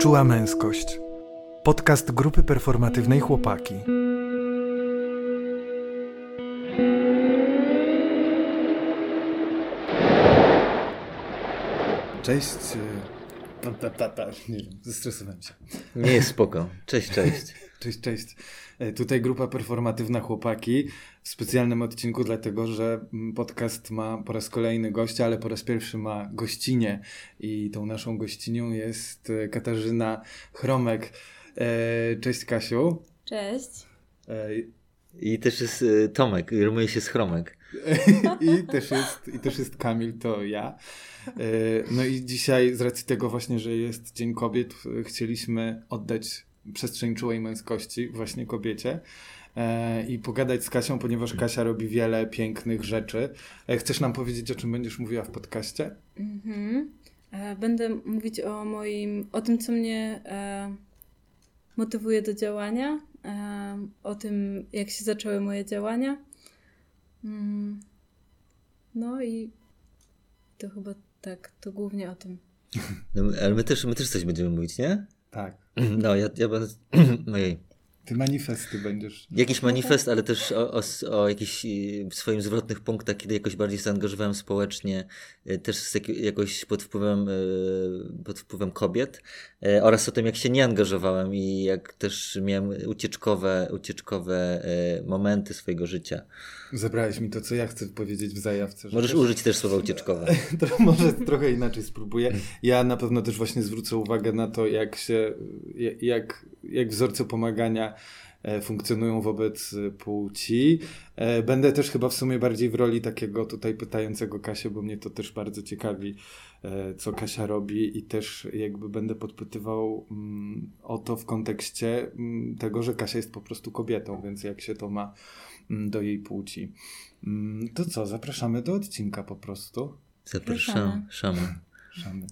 Czuła męskość. Podcast grupy performatywnej Chłopaki. Cześć. No, ta, ta, ta, nie wiem, zestresowałem się. Nie jest spoko. Cześć, cześć. Cześć, cześć. E, Tutaj grupa performatywna Chłopaki w specjalnym odcinku, dlatego że mm, podcast ma po raz kolejny gościa, ale po raz pierwszy ma gościnię. I tą naszą gościnią jest e, Katarzyna Chromek. E, Cześć Kasiu. Cześć. I też jest Tomek, rymuje się z Chromek. I też jest, i też jest Kamil, to ja. No i dzisiaj, z racji tego właśnie, że jest Dzień Kobiet, chcieliśmy oddać przestrzeń czułej męskości właśnie kobiecie e, i pogadać z Kasią, ponieważ Kasia robi wiele pięknych rzeczy. E, Chcesz nam powiedzieć, o czym będziesz mówiła w podcaście? Mhm. E, Będę mówić o moim, o tym, co mnie e, motywuje do działania, e, o tym, jak się zaczęły moje działania. Mm. No i to chyba tak, to głównie o tym. No, ale my też, my też coś będziemy mówić, nie? Tak. No, ja, ja będę... Ty manifesty będziesz. Jakiś manifest, ale też o, o, o jakichś y, swoim zwrotnych punktach, kiedy jakoś bardziej zaangażowałem społecznie, y, też z jak, jakoś pod wpływem, y, pod wpływem kobiet oraz o tym, jak się nie angażowałem i jak też miałem ucieczkowe, ucieczkowe momenty swojego życia. Zebrałeś mi to, co ja chcę powiedzieć w zajawce. że Możesz też- użyć też słowa ucieczkowe. To może trochę inaczej spróbuję. Ja na pewno też właśnie zwrócę uwagę na to, jak się, jak, jak wzorce pomagania e, funkcjonują wobec płci. E, Będę też chyba w sumie bardziej w roli takiego tutaj pytającego Kasię, bo mnie to też bardzo ciekawi, e, co Kasia robi i też jakby będę podpytywał mm, o to w kontekście mm, tego, że Kasia jest po prostu kobietą, więc jak się to ma do jej płci. Mm, To co, zapraszamy do odcinka po prostu. Zapraszam. Szamy. Szamy.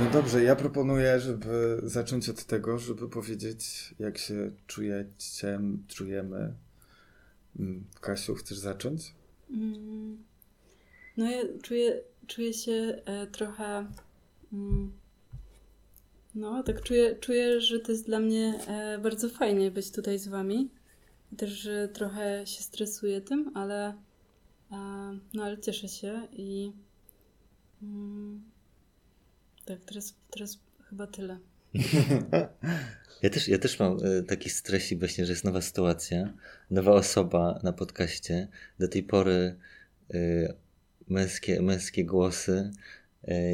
No dobrze, ja proponuję, żeby zacząć od tego, żeby powiedzieć, jak się czujecie, czujemy. Mm, Kasiu, chcesz zacząć? Mm. No ja czuję, czuję się e, trochę. Mm, no, tak czuję, czuję, że to jest dla mnie e, bardzo fajnie być tutaj z wami. Też, że trochę się stresuję tym, ale. E, no, ale cieszę się i. Mm, tak, teraz, teraz chyba tyle. Ja też, ja też mam e, taki stresik właśnie, że jest nowa sytuacja, nowa osoba na podcaście. Do tej pory e, męskie, męskie głosy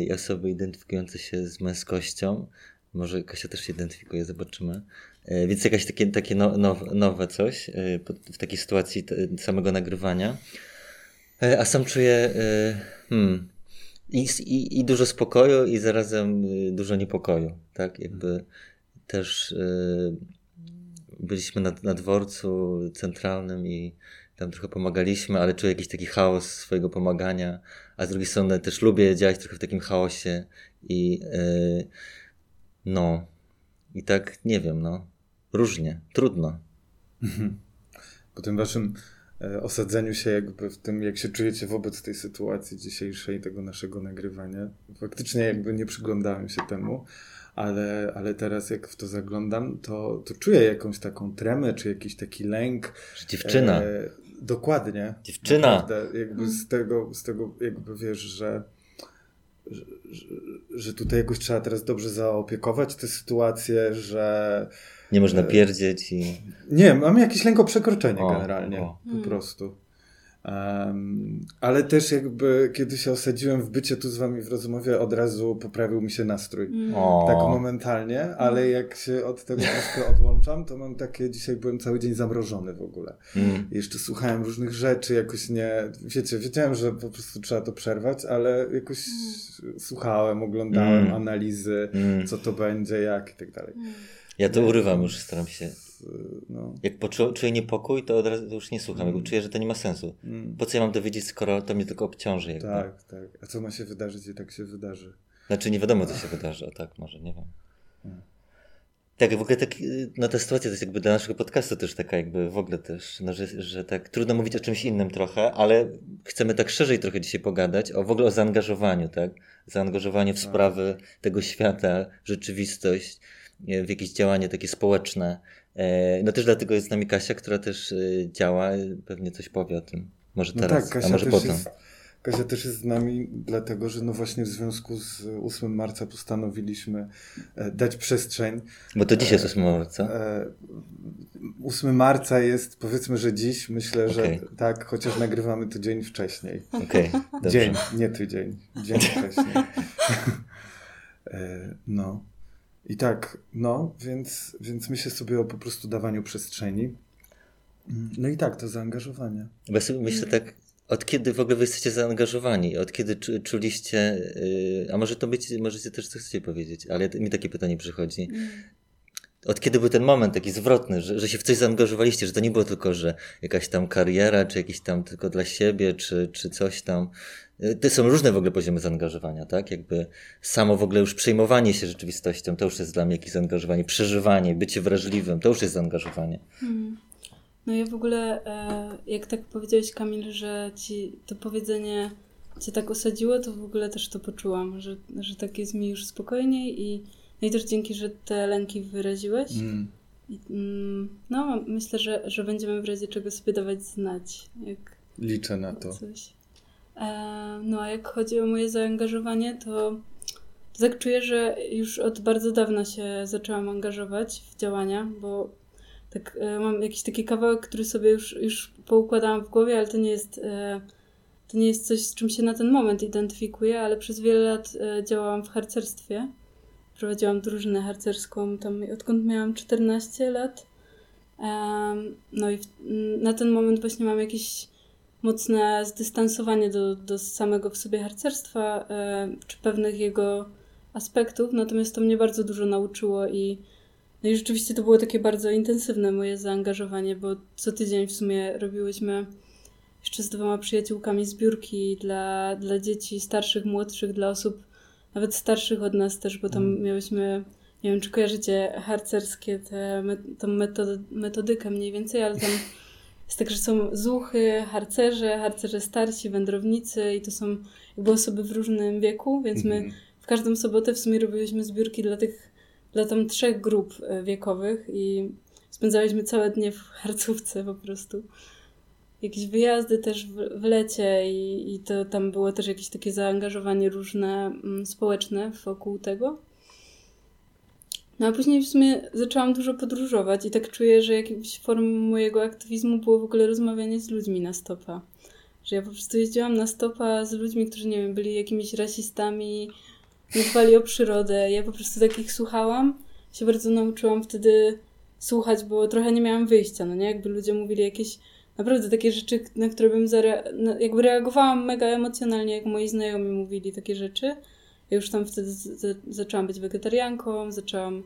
i osoby identyfikujące się z męskością. Może Kasia też się identyfikuje, zobaczymy. E, Więc jakieś takie, takie no, now, nowe coś e, w takiej sytuacji samego nagrywania. E, A sam czuję e, hmm, i, i, i dużo spokoju, i zarazem dużo niepokoju. Tak, jakby też byliśmy na, na dworcu centralnym i tam trochę pomagaliśmy, ale czuję jakiś taki chaos swojego pomagania, a z drugiej strony też lubię działać trochę w takim chaosie i y, no, i tak nie wiem, no, różnie, trudno. Po tym waszym e, osadzeniu się jakby w tym, jak się czujecie wobec tej sytuacji dzisiejszej, tego naszego nagrywania. Faktycznie jakby nie przyglądałem się temu, ale, ale teraz jak w to zaglądam, to, to czuję jakąś taką tremę, czy jakiś taki lęk. Że dziewczyna, E, dokładnie. Dziewczyna. Naprawdę, jakby z tego, z tego jakby wiesz, że, że, że, tutaj jakoś trzeba teraz dobrze zaopiekować tę sytuację, że nie można e, pierdzieć i nie, mam jakiś lęk o przekroczenie O, generalnie, o. po Mm. prostu. Em, ale też jakby kiedy się osadziłem w bycie tu z wami w rozmowie, od razu poprawił mi się nastrój. Mm. Tak momentalnie, ale jak się od tego troszkę odłączam, to mam takie, dzisiaj byłem cały dzień zamrożony w ogóle. mm, Jeszcze słuchałem różnych rzeczy, jakoś nie, wiecie, wiedziałem, że po prostu trzeba to przerwać, ale jakoś słuchałem, oglądałem Mm. analizy, mm. co to będzie, jak i tak dalej. Mm. Ja to urywam już, staram się. No. Jak poczu- czuję niepokój, to od razu już nie słucham. Jakby czuję, że to nie ma sensu. Mm. Po co ja mam dowiedzieć, skoro to mnie tylko obciąży? Jakby. Tak, tak. A co ma się wydarzyć i tak się wydarzy? Znaczy nie wiadomo, co się wydarzy, a tak może, nie wiem. Mm. Tak, w ogóle tak, y, no ta sytuacja to jest jakby dla naszego podcastu też taka jakby w ogóle też, no, że, że tak trudno mówić o czymś innym trochę, ale chcemy tak szerzej trochę dzisiaj pogadać o w ogóle o zaangażowaniu, tak? Zaangażowanie w sprawy tego świata, rzeczywistość, w jakieś działanie takie społeczne. E, no też dlatego jest z nami Kasia, która też e, działa, pewnie coś powie o tym. Może teraz, no tak, Kasia a może potem. Jest, Kasia też jest z nami, dlatego że no właśnie w związku z 8 marca postanowiliśmy e, dać przestrzeń. Bo to dzisiaj jest 8 marca. 8 marca jest, powiedzmy, że dziś, myślę, okay. że tak, chociaż nagrywamy to dzień wcześniej. Okay, dzień, nie tydzień, dzień wcześniej. no. I tak, no, więc, więc myślę sobie o po prostu dawaniu przestrzeni. No i tak, to zaangażowanie. Ja sobie myślę tak, od kiedy w ogóle wy jesteście zaangażowani? Od kiedy czuliście, yy, a może to być, możecie też co chcecie powiedzieć, ale mi takie pytanie przychodzi. Mm. Od kiedy był ten moment taki zwrotny, że, że się w coś zaangażowaliście, że to nie było tylko, że jakaś tam kariera, czy jakiś tam tylko dla siebie, czy, czy coś tam, to są różne w ogóle poziomy zaangażowania, tak? Jakby samo w ogóle już przejmowanie się rzeczywistością, to już jest dla mnie jakieś zaangażowanie, przeżywanie, bycie wrażliwym, to już jest zaangażowanie. Hmm. No ja w ogóle, e, jak tak powiedziałeś Kamil, że ci to powiedzenie cię tak osadziło, to w ogóle też to poczułam, że, że tak jest mi już spokojniej i, no i też dzięki, że te lęki wyraziłeś. Mm. I, mm, no, myślę, że, że będziemy w razie czego sobie dawać znać. Jak Liczę na to. Coś. E, no a jak chodzi o moje zaangażowanie, to, tak czuję, że już od bardzo dawna się zaczęłam angażować w działania, bo tak e, mam jakiś taki kawałek, który sobie już, już poukładałam w głowie, ale to nie jest e, to nie jest coś, z czym się na ten moment identyfikuję, ale przez wiele lat działałam w harcerstwie. Prowadziłam drużynę harcerską tam odkąd miałam 14 lat. No i na ten moment właśnie mam jakiś mocne zdystansowanie do, do samego w sobie harcerstwa, e, czy pewnych jego aspektów, natomiast to mnie bardzo dużo nauczyło i, no i rzeczywiście to było takie bardzo intensywne moje zaangażowanie, bo co tydzień w sumie robiłyśmy jeszcze z dwoma przyjaciółkami zbiórki dla, dla dzieci starszych, młodszych, dla osób nawet starszych od nas też, bo tam mm. miałyśmy, nie wiem czy kojarzycie harcerskie, te, tą metod, metodykę mniej więcej, ale tam jest tak, że są zuchy, harcerze, harcerze starsi, wędrownicy i to są jakby osoby w różnym wieku, więc my mhm. w każdą sobotę w sumie robiliśmy zbiórki dla tych, dla tam trzech grup e, wiekowych i spędzaliśmy całe dnie w harcówce po prostu. Jakieś wyjazdy też w, w lecie i, i to tam było też jakieś takie zaangażowanie różne mm, społeczne wokół tego. No a później w sumie zaczęłam dużo podróżować i tak czuję, że jakąś formą mojego aktywizmu było w ogóle rozmawianie z ludźmi na stopa. Że ja po prostu jeździłam na stopa z ludźmi, którzy, nie wiem, byli jakimiś rasistami, nie dbali o przyrodę. Ja po prostu takich słuchałam. Się bardzo nauczyłam wtedy słuchać, bo trochę nie miałam wyjścia, no nie? Jakby ludzie mówili jakieś naprawdę takie rzeczy, na które bym zare... jakby reagowałam mega emocjonalnie, jak moi znajomi mówili takie rzeczy. Ja już tam wtedy zaczęłam być wegetarianką, zaczęłam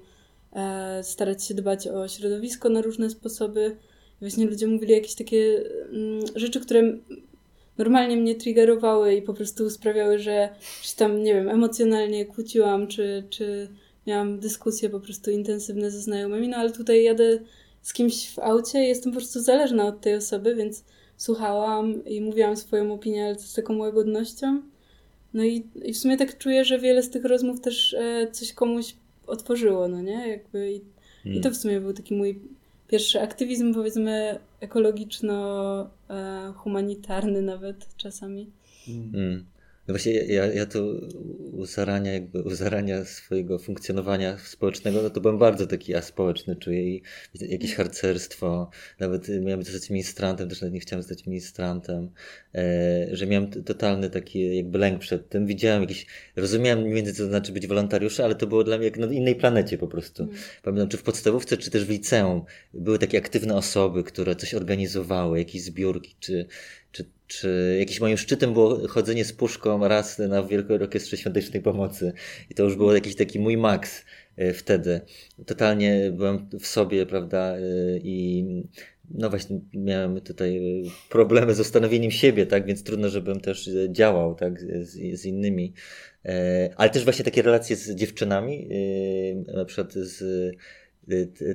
e, starać się dbać o środowisko na różne sposoby. Właśnie ludzie mówili jakieś takie mm, rzeczy, które normalnie mnie triggerowały i po prostu sprawiały, że się tam, nie wiem, emocjonalnie kłóciłam, czy, czy miałam dyskusje po prostu intensywne ze znajomymi, no ale tutaj jadę z kimś w aucie i jestem po prostu zależna od tej osoby, więc słuchałam i mówiłam swoją opinię, ale z taką łagodnością. No i, i w sumie tak czuję, że wiele z tych rozmów też e, coś komuś otworzyło, no nie? Jakby i, hmm. i to w sumie był taki mój pierwszy aktywizm, powiedzmy, ekologiczno-humanitarny e, nawet czasami. Hmm. No właśnie ja, ja to u zarania, jakby u zarania swojego funkcjonowania społecznego, no to byłem bardzo taki aspołeczny, czuję i jakieś harcerstwo, nawet miałem zostać ministrantem, też nawet nie chciałem zostać ministrantem, e, że miałem totalny taki jakby lęk przed tym. Widziałem jakiś, rozumiałem mniej więcej co to znaczy być wolontariuszem, ale to było dla mnie jak na innej planecie po prostu. Mm. Pamiętam, czy w podstawówce, czy też w liceum były takie aktywne osoby, które coś organizowały, jakieś zbiórki, czy czy, czy jakimś moim szczytem było chodzenie z puszką raz na Wielkiej Orkiestrze Świątecznej Pomocy. I to już było jakiś taki mój maks e, wtedy. Totalnie byłem w sobie, prawda, e, i no właśnie miałem tutaj e, problemy z ustanowieniem siebie, tak, więc trudno, żebym też działał, tak, z, z innymi. Ale też właśnie takie relacje z dziewczynami, na przykład z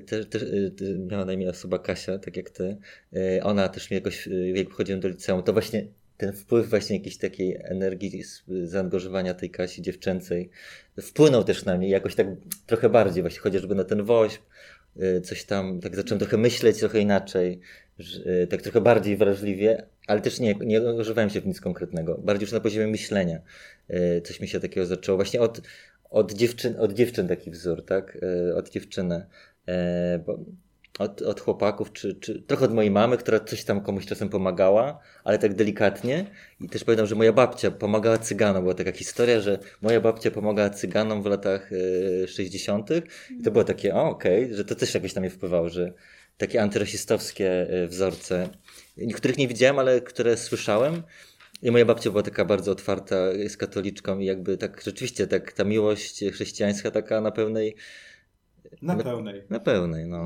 też te, miała na imię osoba Kasia, tak jak ty. E, ona też mi jakoś, jak wchodziłem do liceum, to właśnie ten wpływ właśnie jakiejś takiej energii, zaangażowania tej Kasi dziewczęcej wpłynął też na mnie jakoś tak trochę bardziej, właśnie chociażby na ten woźb, y, coś tam, tak zacząłem trochę myśleć trochę inaczej, y, tak trochę bardziej wrażliwie, ale też nie, nie używałem się w nic konkretnego, bardziej już na poziomie myślenia. Y, coś mi się takiego zaczęło, właśnie od, od, dziewczyn, od dziewczyn taki wzór, tak, od dziewczyny. Bo od, od chłopaków, czy, czy trochę od mojej mamy, która coś tam komuś czasem pomagała, ale tak delikatnie. I też pamiętam, że moja babcia pomagała cyganom. Była taka historia, że moja babcia pomagała cyganom w latach y, 60. I to było takie, o okej, okay, że to też jakoś na mnie wpływało, że takie antyrasistowskie wzorce. Niektórych nie widziałem, ale które słyszałem. I moja babcia była taka bardzo otwarta, jest katoliczką i jakby tak rzeczywiście tak ta miłość chrześcijańska taka na pełnej na pełnej. Na pełnej, no.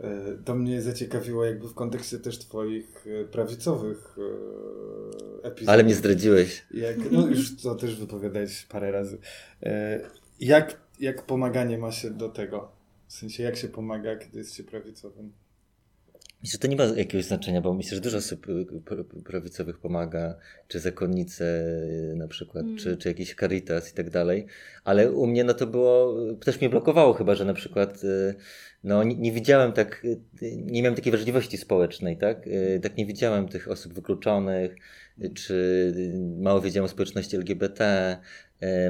E, to mnie zaciekawiło jakby w kontekście też twoich e, prawicowych e, epizodów. Ale mnie zdradziłeś. Jak, no już to też wypowiadałeś parę razy. Jak, jak pomaganie ma się do tego? W sensie jak się pomaga, kiedy jest się prawicowym? Myślę, że to nie ma jakiegoś znaczenia, bo myślę, że dużo osób y, prawicowych pomaga, czy zakonnice y, na przykład, mm. czy, czy jakiś caritas i tak dalej, ale u mnie no to było, też mnie blokowało chyba, że na przykład y, no nie, nie widziałem tak, nie miałem takiej wrażliwości społecznej, tak, tak nie widziałem tych osób wykluczonych, czy mało wiedziałem o społeczności LGBT,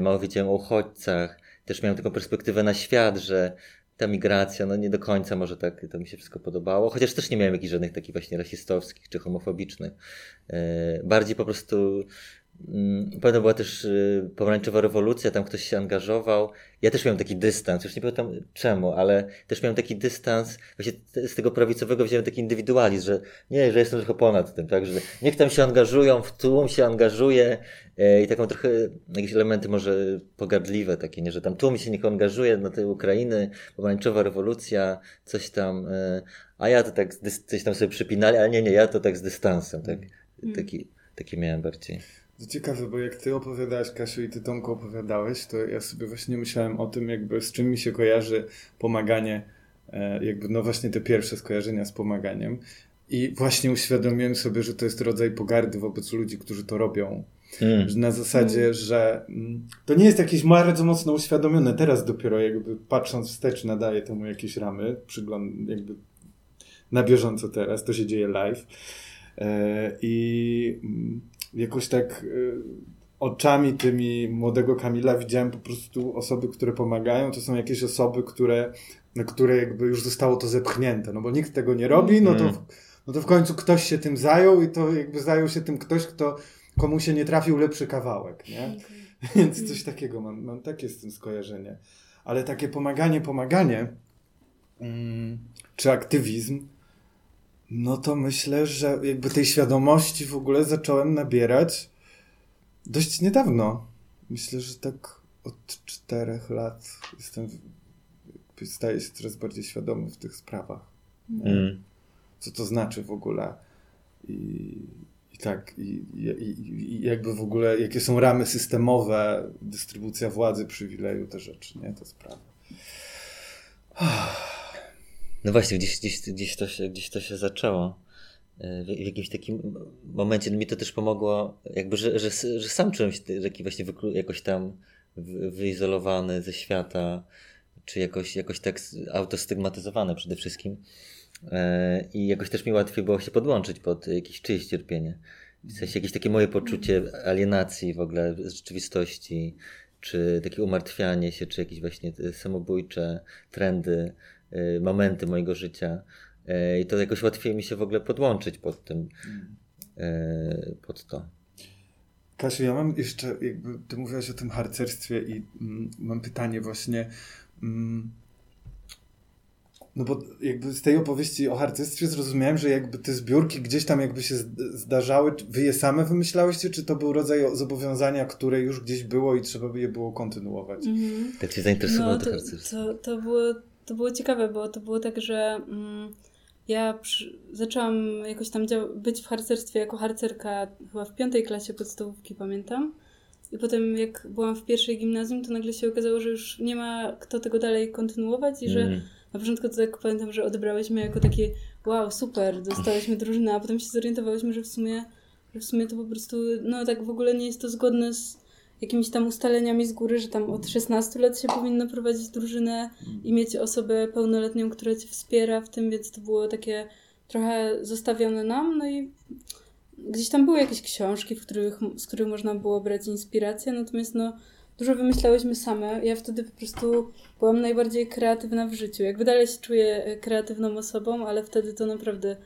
mało wiedziałem o uchodźcach, też miałem taką perspektywę na świat, że ta migracja, no nie do końca może tak to mi się wszystko podobało, chociaż też nie miałem jakichś żadnych takich właśnie rasistowskich czy homofobicznych. E, bardziej po prostu Mm, Pewno była też y, pomarańczowa rewolucja, tam ktoś się angażował. Ja też miałem taki dystans, już nie pamiętam czemu, ale też miałem taki dystans, właśnie z tego prawicowego wziąłem taki indywidualizm, że nie, że jestem trochę ponad tym, tak, że niech tam się angażują, w tłum się angażuje e, i taką trochę jakieś elementy może pogardliwe takie, nie, że tam tłum się niech angażuje na tej Ukrainy, pomarańczowa rewolucja, coś tam, e, a ja to tak coś tam sobie przypinali, ale nie, nie, ja to tak z dystansem, tak, mm. taki, taki miałem bardziej. To ciekawe, bo jak ty opowiadałeś, Kasiu, i ty Tomku opowiadałeś, to ja sobie właśnie myślałem o tym, jakby z czym mi się kojarzy pomaganie, e, jakby no właśnie te pierwsze skojarzenia z pomaganiem. I właśnie uświadomiłem sobie, że to jest rodzaj pogardy wobec ludzi, którzy to robią. Hmm. Na zasadzie, hmm. że mm, to nie jest jakieś bardzo mocno uświadomione. Teraz dopiero jakby patrząc wstecz nadaje temu jakieś ramy, przygląd jakby na bieżąco teraz, to się dzieje live. E, I mm, jakoś tak y, oczami tymi młodego Kamila widziałem po prostu osoby, które pomagają. To są jakieś osoby, które, na które jakby już zostało to zepchnięte, no bo nikt tego nie robi, no to, mm. no to w końcu ktoś się tym zajął i to jakby zajął się tym ktoś, kto, komu się nie trafił lepszy kawałek, nie? Okay. Więc coś takiego mam, mam takie z tym skojarzenie. Ale takie pomaganie, pomaganie, mm, czy aktywizm, no to myślę, że jakby tej świadomości w ogóle zacząłem nabierać dość niedawno. Myślę, że tak od czterech lat jestem, staję się coraz bardziej świadomy w tych sprawach. Mm. Co to znaczy w ogóle i, i tak, i, i, i, jakby w ogóle, jakie są ramy systemowe, dystrybucja władzy, przywileju, te rzeczy, nie, te sprawy. No właśnie, gdzieś, gdzieś, gdzieś, to, się, gdzieś to się zaczęło. E, w, w jakimś takim momencie no mi to też pomogło, jakby, że, że, że sam czułem się taki właśnie jakoś tam wyizolowany ze świata, czy jakoś, jakoś tak autostygmatyzowany przede wszystkim. E, I jakoś też mi łatwiej było się podłączyć pod jakieś czyjeś cierpienie. W sensie jakieś takie moje poczucie alienacji w ogóle z rzeczywistości, czy takie umartwianie się, czy jakieś właśnie samobójcze trendy momenty mojego życia. Y, I to jakoś łatwiej mi się w ogóle podłączyć pod tym, y, pod to. Kasiu, ja mam jeszcze, jakby ty mówiłaś o tym harcerstwie i mm, mam pytanie właśnie, mm, no bo jakby z tej opowieści o harcerstwie zrozumiałem, że jakby te zbiórki gdzieś tam jakby się zdarzały, wy je same wymyślałyście, czy to był rodzaj zobowiązania, które już gdzieś było i trzeba by je było kontynuować? Mm. Tak cię zainteresowało no, to, to harcerstwo? To, to było to było ciekawe, bo to było tak, że mm, ja przy, zaczęłam jakoś tam być w harcerstwie jako harcerka chyba w piątej klasie podstawówki, pamiętam. I potem jak byłam w pierwszej gimnazjum, to nagle się okazało, że już nie ma kto tego dalej kontynuować i że mm. na początku to tak pamiętam, że odebrałyśmy jako takie wow, super, dostałyśmy drużynę, a potem się zorientowałyśmy, że w sumie, że w sumie to po prostu, no tak w ogóle nie jest to zgodne z jakimiś tam ustaleniami z góry, że tam od 16 lat się powinno prowadzić drużynę i mieć osobę pełnoletnią, która cię wspiera w tym, więc to było takie trochę zostawione nam, no i gdzieś tam były jakieś książki, w których, z których można było brać inspirację, natomiast no dużo wymyślałyśmy same. Ja wtedy po prostu byłam najbardziej kreatywna w życiu. Jakby dalej się czuję e, kreatywną osobą, ale wtedy to naprawdę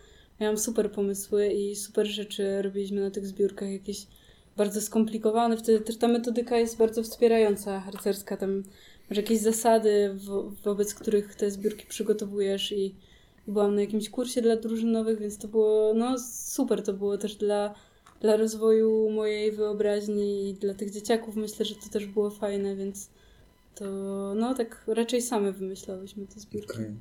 miałam super pomysły i super rzeczy robiliśmy na tych zbiórkach, jakieś bardzo skomplikowane. Wtedy też ta metodyka jest bardzo wspierająca, harcerska. Tam masz jakieś zasady, wo wobec których te zbiórki przygotowujesz i, i byłam na jakimś kursie dla drużynowych, więc to było no super. To było też dla dla rozwoju mojej wyobraźni i dla tych dzieciaków myślę, że to też było fajne, więc to no tak raczej same wymyślałyśmy te zbiórki. Okay.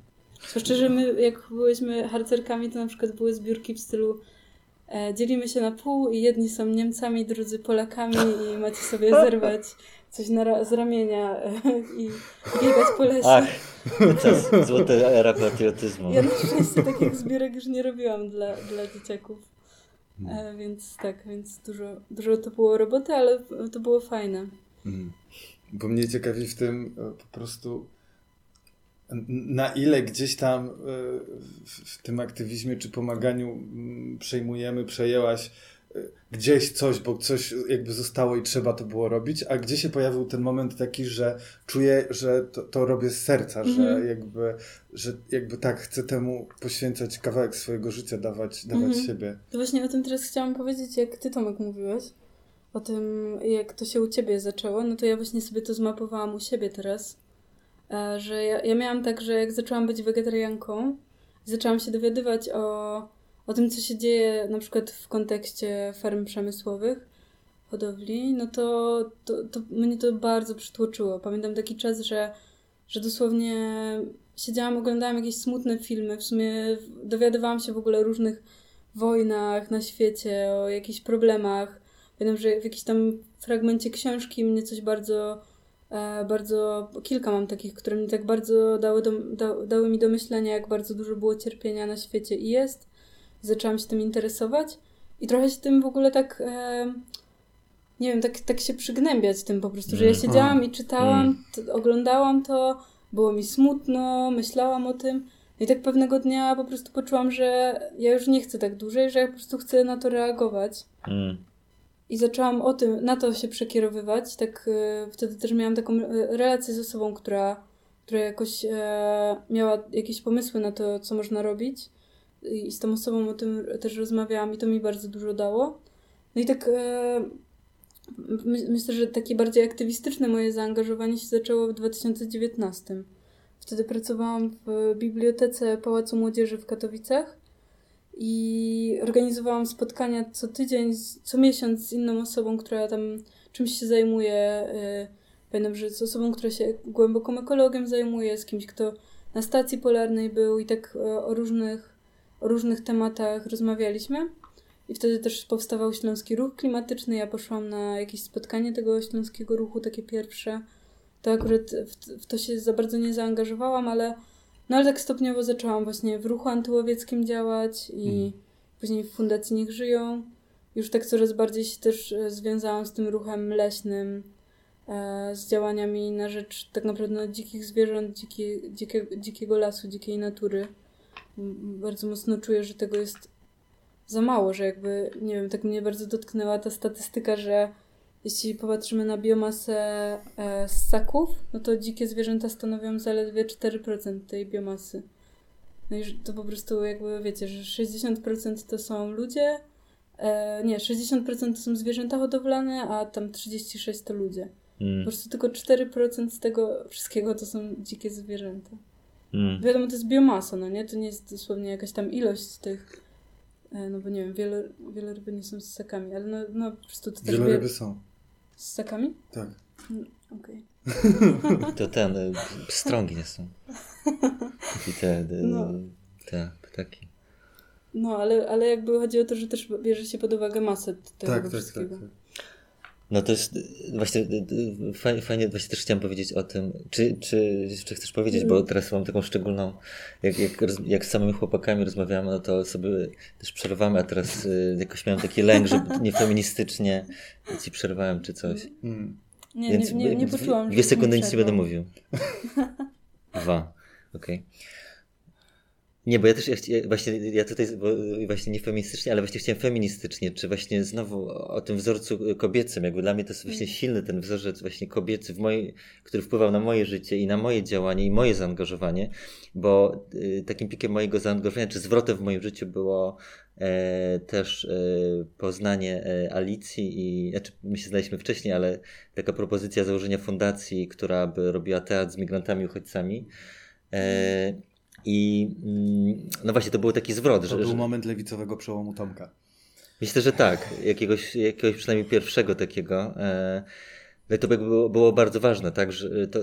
Zwłaszcza, że my jak byłyśmy harcerkami, to na przykład były zbiórki w stylu dzielimy się na pół i jedni są Niemcami, drudzy Polakami i macie sobie zerwać coś na, z ramienia e, i biegać po lesie. Ach, czas, złota era patriotyzmu. Ja na szczęście takich zbiórek już nie robiłam dla, dla dzieciaków. E, więc tak, więc dużo, dużo to było roboty, ale to było fajne. Mm. Bo mnie ciekawi w tym e, po prostu na ile gdzieś tam e, w tym aktywizmie czy pomaganiu przejmujemy, przejęłaś gdzieś coś, bo coś jakby zostało i trzeba to było robić, a gdzie się pojawił ten moment taki, że czuję, że to, to robię z serca, mm -hmm. że mhm. jakby, że jakby tak chcę temu poświęcać kawałek swojego życia, dawać, dawać mm -hmm. siebie. To właśnie o tym teraz chciałam powiedzieć, jak ty Tomek mówiłeś, o tym jak to się u ciebie zaczęło, no to ja właśnie sobie to zmapowałam u siebie teraz, e, że ja, ja miałam tak, że jak zaczęłam być wegetarianką, zaczęłam się dowiadywać o o tym, co się dzieje na przykład w kontekście ferm przemysłowych, hodowli, no to, to, to mnie to bardzo przytłoczyło. Pamiętam taki czas, że, że dosłownie siedziałam, oglądałam jakieś smutne filmy, w sumie dowiadywałam się w ogóle o różnych wojnach na świecie, o jakichś problemach. Pamiętam, że w jakimś tam fragmencie książki mnie coś bardzo, e, bardzo, kilka mam takich, które mnie tak bardzo dały, do, da, dały mi do myślenia, jak bardzo dużo było cierpienia na świecie i jest zaczęłam się tym interesować i trochę się tym w ogóle tak, e, nie wiem, tak, tak się przygnębiać tym po prostu, że ja mm. siedziałam i czytałam, mm. to, oglądałam to, było mi smutno, myślałam o tym. I tak pewnego dnia po prostu poczułam, że ja już nie chcę tak dłużej, że ja po prostu chcę na to reagować. Mm. I zaczęłam o tym, na to się przekierowywać. Tak e, wtedy też miałam taką e, relację z osobą, która, która jakoś e, miała jakieś pomysły na to, co można robić i z tą osobą o tym też rozmawiałam i to mi bardzo dużo dało. No i tak e, my, myślę, że takie bardziej aktywistyczne moje zaangażowanie się zaczęło w 2019. Wtedy pracowałam w bibliotece Pałacu Młodzieży w Katowicach i organizowałam spotkania co tydzień, co miesiąc z inną osobą, która tam czymś się zajmuje. E, pamiętam, że z osobą, która się głęboką ekologią zajmuje, z kimś, kto na stacji polarnej był i tak e, o różnych o różnych tematach rozmawialiśmy. I wtedy też powstawał Śląski Ruch Klimatyczny. Ja poszłam na jakieś spotkanie tego Śląskiego Ruchu, takie pierwsze. To akurat w, w to się za bardzo nie zaangażowałam, ale, no ale tak stopniowo zaczęłam właśnie w ruchu antyłowieckim działać i mhm. później w Fundacji Niech Żyją. Już tak coraz bardziej się też e, związałam z tym ruchem leśnym, e, z działaniami na rzecz tak naprawdę no, dzikich zwierząt, dzikie, dzikie, dzikiego lasu, dzikiej natury bardzo mocno czuję, że tego jest za mało, że jakby, nie wiem, tak mnie bardzo dotknęła ta statystyka, że jeśli popatrzymy na biomasę e, ssaków, no to dzikie zwierzęta stanowią zaledwie 4% tej biomasy. No i to po prostu jakby wiecie, że 60% to są ludzie, e, nie, 60% to są zwierzęta hodowlane, a tam 36% to ludzie. Mm. Po prostu tylko 4% z tego wszystkiego to są dzikie zwierzęta. Mm. Wiadomo, to jest biomasa, no nie? To nie jest dosłownie jakaś tam ilość tych, e, no bo nie wiem, wiele, wiele ryby nie są ssakami, ale no, no po prostu to Wiele ryby są. Z ssakami? Tak. Mm, okej. Okay. to ten, e, strągi nie są. I te, te, no. te ptaki. No, ale, ale jakby chodzi o to, że też bierze się pod uwagę masę tego tak, wszystkiego. Tak, tak, tak. No to jest właśnie fajnie, fajnie, właśnie też chciałem powiedzieć o tym, czy, czy, czy chcesz powiedzieć, bo teraz mam taką szczególną, jak, jak, jak z samymi chłopakami rozmawiamy, no to sobie też przerwamy, a teraz y, jakoś miałem taki lęk, że niefeministycznie ci przerwałem czy coś. Mm. Nie, Więc nie, nie, nie poczułam. Dwie sekundy nic nie będę mówił. Dwa, okej. Okay. Nie, bo ja też ja właśnie ja tutaj właśnie nie feministycznie, ale właśnie chciałem feministycznie, czy właśnie znowu o tym wzorcu kobiecym, jakby dla mnie to jest właśnie mm. silny ten wzorzec właśnie kobiecy, w mojej, który wpływał na moje życie i na moje działanie i moje zaangażowanie, bo y, takim pikiem mojego zaangażowania, czy zwrotem w moim życiu było e, też e, poznanie e, Alicji i, znaczy my się znaliśmy wcześniej, ale taka propozycja założenia fundacji, która by robiła teatr z migrantami, uchodźcami. I mm, no właśnie, to był taki zwrot. To że, był moment lewicowego przełomu Tomka. Myślę, że tak. Jakiegoś, jakiegoś przynajmniej pierwszego takiego. E, no to było, było bardzo ważne, tak, że to,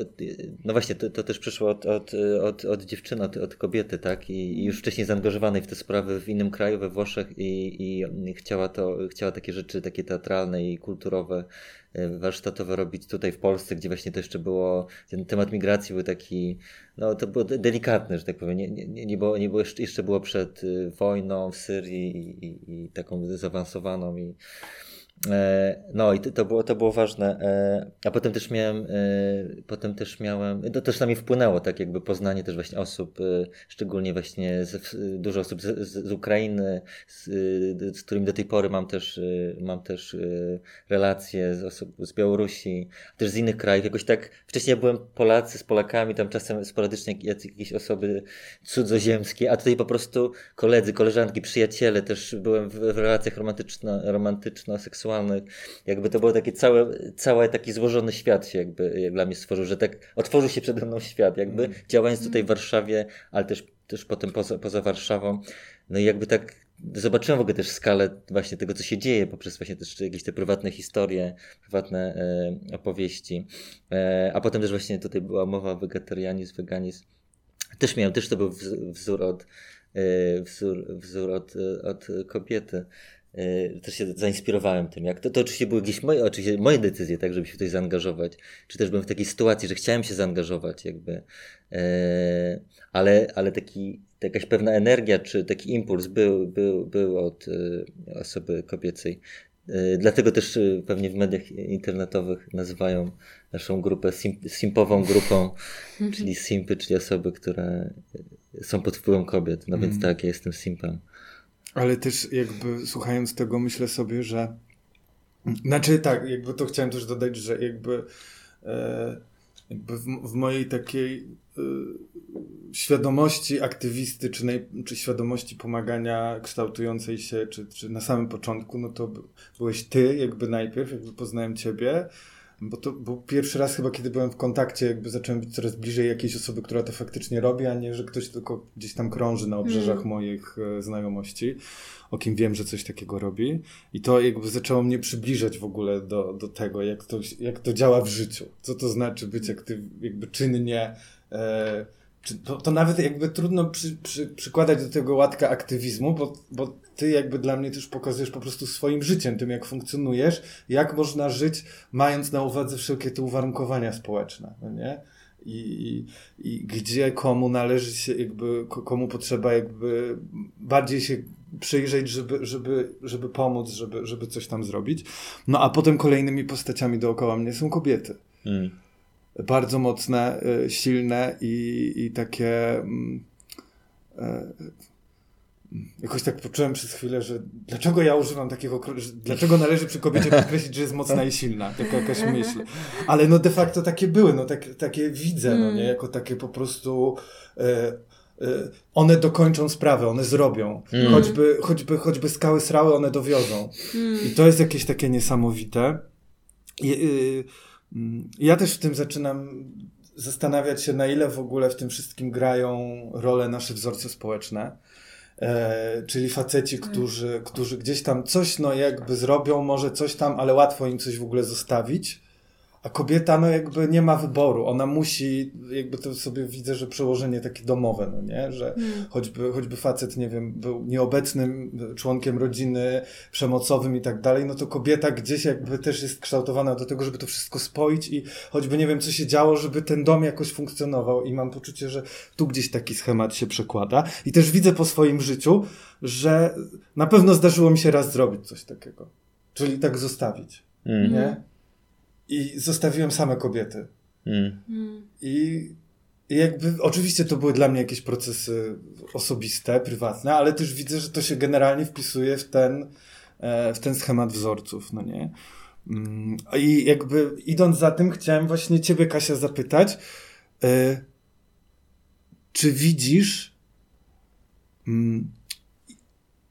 no właśnie, to, to też przyszło od, od, od, od dziewczyny, od, od kobiety, tak, I, i już wcześniej zaangażowanej w te sprawy w innym kraju, we Włoszech i, i chciała to, chciała takie rzeczy, takie teatralne i kulturowe, e, warsztatowe robić tutaj w Polsce, gdzie właśnie to jeszcze było, ten temat migracji był taki, no to było delikatne, że tak powiem, nie, nie, nie, było, nie było jeszcze, jeszcze było przed y, wojną w Syrii i, i, i taką zaawansowaną i no i to było, to było ważne. E, a potem też miałem, e, potem też miałem, to też na mnie wpłynęło, tak jakby poznanie też właśnie osób, szczególnie właśnie z, dużo osób z, z Ukrainy, z, z, którymi do tej pory mam też, mam też relacje z osób z Białorusi, też z innych krajów. Jakoś tak, wcześniej byłem Polacy z Polakami, tam czasem sporadycznie jakieś osoby cudzoziemskie, a tutaj po prostu koledzy, koleżanki, przyjaciele, też byłem w, w relacjach romantyczno, romantyczno-seksualnych seksualnych. Jakby to był taki cały, cały taki złożony świat się jakby jak dla mnie stworzył, że tak otworzył się przede mną świat, jakby mm. działając tutaj w Warszawie, ale też, też potem poza, poza Warszawą. No i jakby tak zobaczyłem w ogóle też skalę właśnie tego, co się dzieje poprzez właśnie też jakieś te prywatne historie, prywatne e, opowieści. E, a potem też właśnie tutaj była mowa wegetarianizm, weganizm. Też miałem, też to był wzór od, e, wzór, wzór od, od kobiety. E, też się zainspirowałem tym. Jak to, to oczywiście były jakieś moje, oczywiście moje decyzje, tak, żeby się tutaj zaangażować. Czy też byłem w takiej sytuacji, że chciałem się zaangażować, jakby. E, ale, ale taki, jakaś pewna energia, czy taki impuls był, był, był od e, osoby kobiecej. Dlatego też pewnie w mediach internetowych nazywają naszą grupę simp, simpową grupą, czyli simpy, czyli osoby, które są pod wpływem kobiet. No więc mm. tak, ja jestem simpem. Ale też jakby słuchając tego myślę sobie, że znaczy tak, jakby to chciałem też dodać, że jakby, e, jakby w, w, mojej takiej e, świadomości aktywistycznej, czy świadomości pomagania kształtującej się, czy, czy na samym początku, no to byłeś ty jakby najpierw, jakby poznałem ciebie, bo to był pierwszy raz chyba, kiedy byłem w kontakcie, jakby zacząłem być coraz bliżej jakiejś osoby, która to faktycznie robi, a nie, że ktoś tylko gdzieś tam krąży na obrzeżach mm. moich e, znajomości, o kim wiem, że coś takiego robi. I to jakby zaczęło mnie przybliżać w ogóle do, do tego, jak to, jak to działa w życiu. Co to znaczy być aktyw, jakby czynnie e, to, to nawet jakby trudno przy, przy, przykładać do tego łatka aktywizmu, bo, bo ty jakby dla mnie też pokazujesz po prostu swoim życiem, tym jak funkcjonujesz, jak można żyć, mając na uwadze wszelkie te uwarunkowania społeczne, no nie? I, i, i gdzie komu należy się jakby, komu potrzeba jakby bardziej się przyjrzeć, żeby, żeby, żeby pomóc, żeby, żeby coś tam zrobić. No a potem kolejnymi postaciami dookoła mnie są kobiety. Mm bardzo mocne, y, silne i, i takie. Mm, e, jakoś tak poczułem przez chwilę, że dlaczego ja używam takiego, dlaczego należy przy kobiecie podkreślić, że jest mocna i silna, taka jakaś myśl. Ale no de facto takie były, no tak, takie widzę, no nie, jako takie po prostu e, e, one dokończą sprawę, one zrobią. Mm. Choćby, choćby, choćby skały srały, one dowiozą. Mm. I to jest jakieś takie niesamowite. I, y, Mm, ja też w tym zaczynam zastanawiać się, na ile w ogóle w tym wszystkim grają rolę nasze wzorce społeczne. E, czyli faceci, mm. którzy, którzy gdzieś tam coś, no jakby zrobią, może coś tam, ale łatwo im coś w ogóle zostawić. A kobieta, no jakby nie ma wyboru. Ona musi, jakby to sobie widzę, że przełożenie takie domowe, no nie? Że hmm. choćby, choćby facet, nie wiem, był nieobecnym członkiem rodziny, przemocowym i tak dalej, no to kobieta gdzieś jakby też jest kształtowana do tego, żeby to wszystko spoić i choćby nie wiem, co się działo, żeby ten dom jakoś funkcjonował. I mam poczucie, że tu gdzieś taki schemat się przekłada. I też widzę po swoim życiu, że na pewno zdarzyło mi się raz zrobić coś takiego. Czyli tak zostawić. Mm. Nie? I zostawiłem same kobiety. Mm. I, I jakby, oczywiście to były dla mnie jakieś procesy osobiste, prywatne, ale też widzę, że to się generalnie wpisuje w ten, e, w ten schemat wzorców, no nie? Mm, I jakby idąc za tym, chciałem właśnie Ciebie, Kasia, zapytać, e, czy widzisz, mm,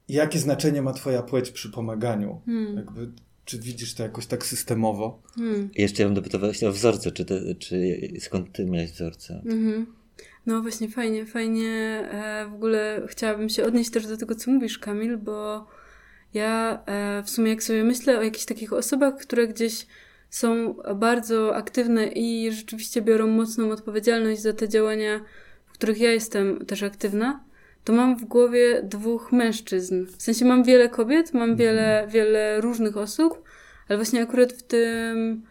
jakie znaczenie ma Twoja płeć przy pomaganiu? Hmm. Jakby czy widzisz to jakoś tak systemowo? Hmm. Jeszcze ja bym dopytał właśnie o wzorce. Czy, te, czy skąd ty miałeś wzorce? Mhm. No właśnie, fajnie, fajnie. E, w ogóle chciałabym się odnieść też do tego, co mówisz, Kamil, bo ja e, w sumie jak sobie myślę o jakichś takich osobach, które gdzieś są bardzo aktywne i rzeczywiście biorą mocną odpowiedzialność za te działania, w których ja jestem też aktywna, to mam w głowie dwóch mężczyzn. W sensie mam wiele kobiet, mam mhm. wiele, wiele różnych osób, ale właśnie akurat w tym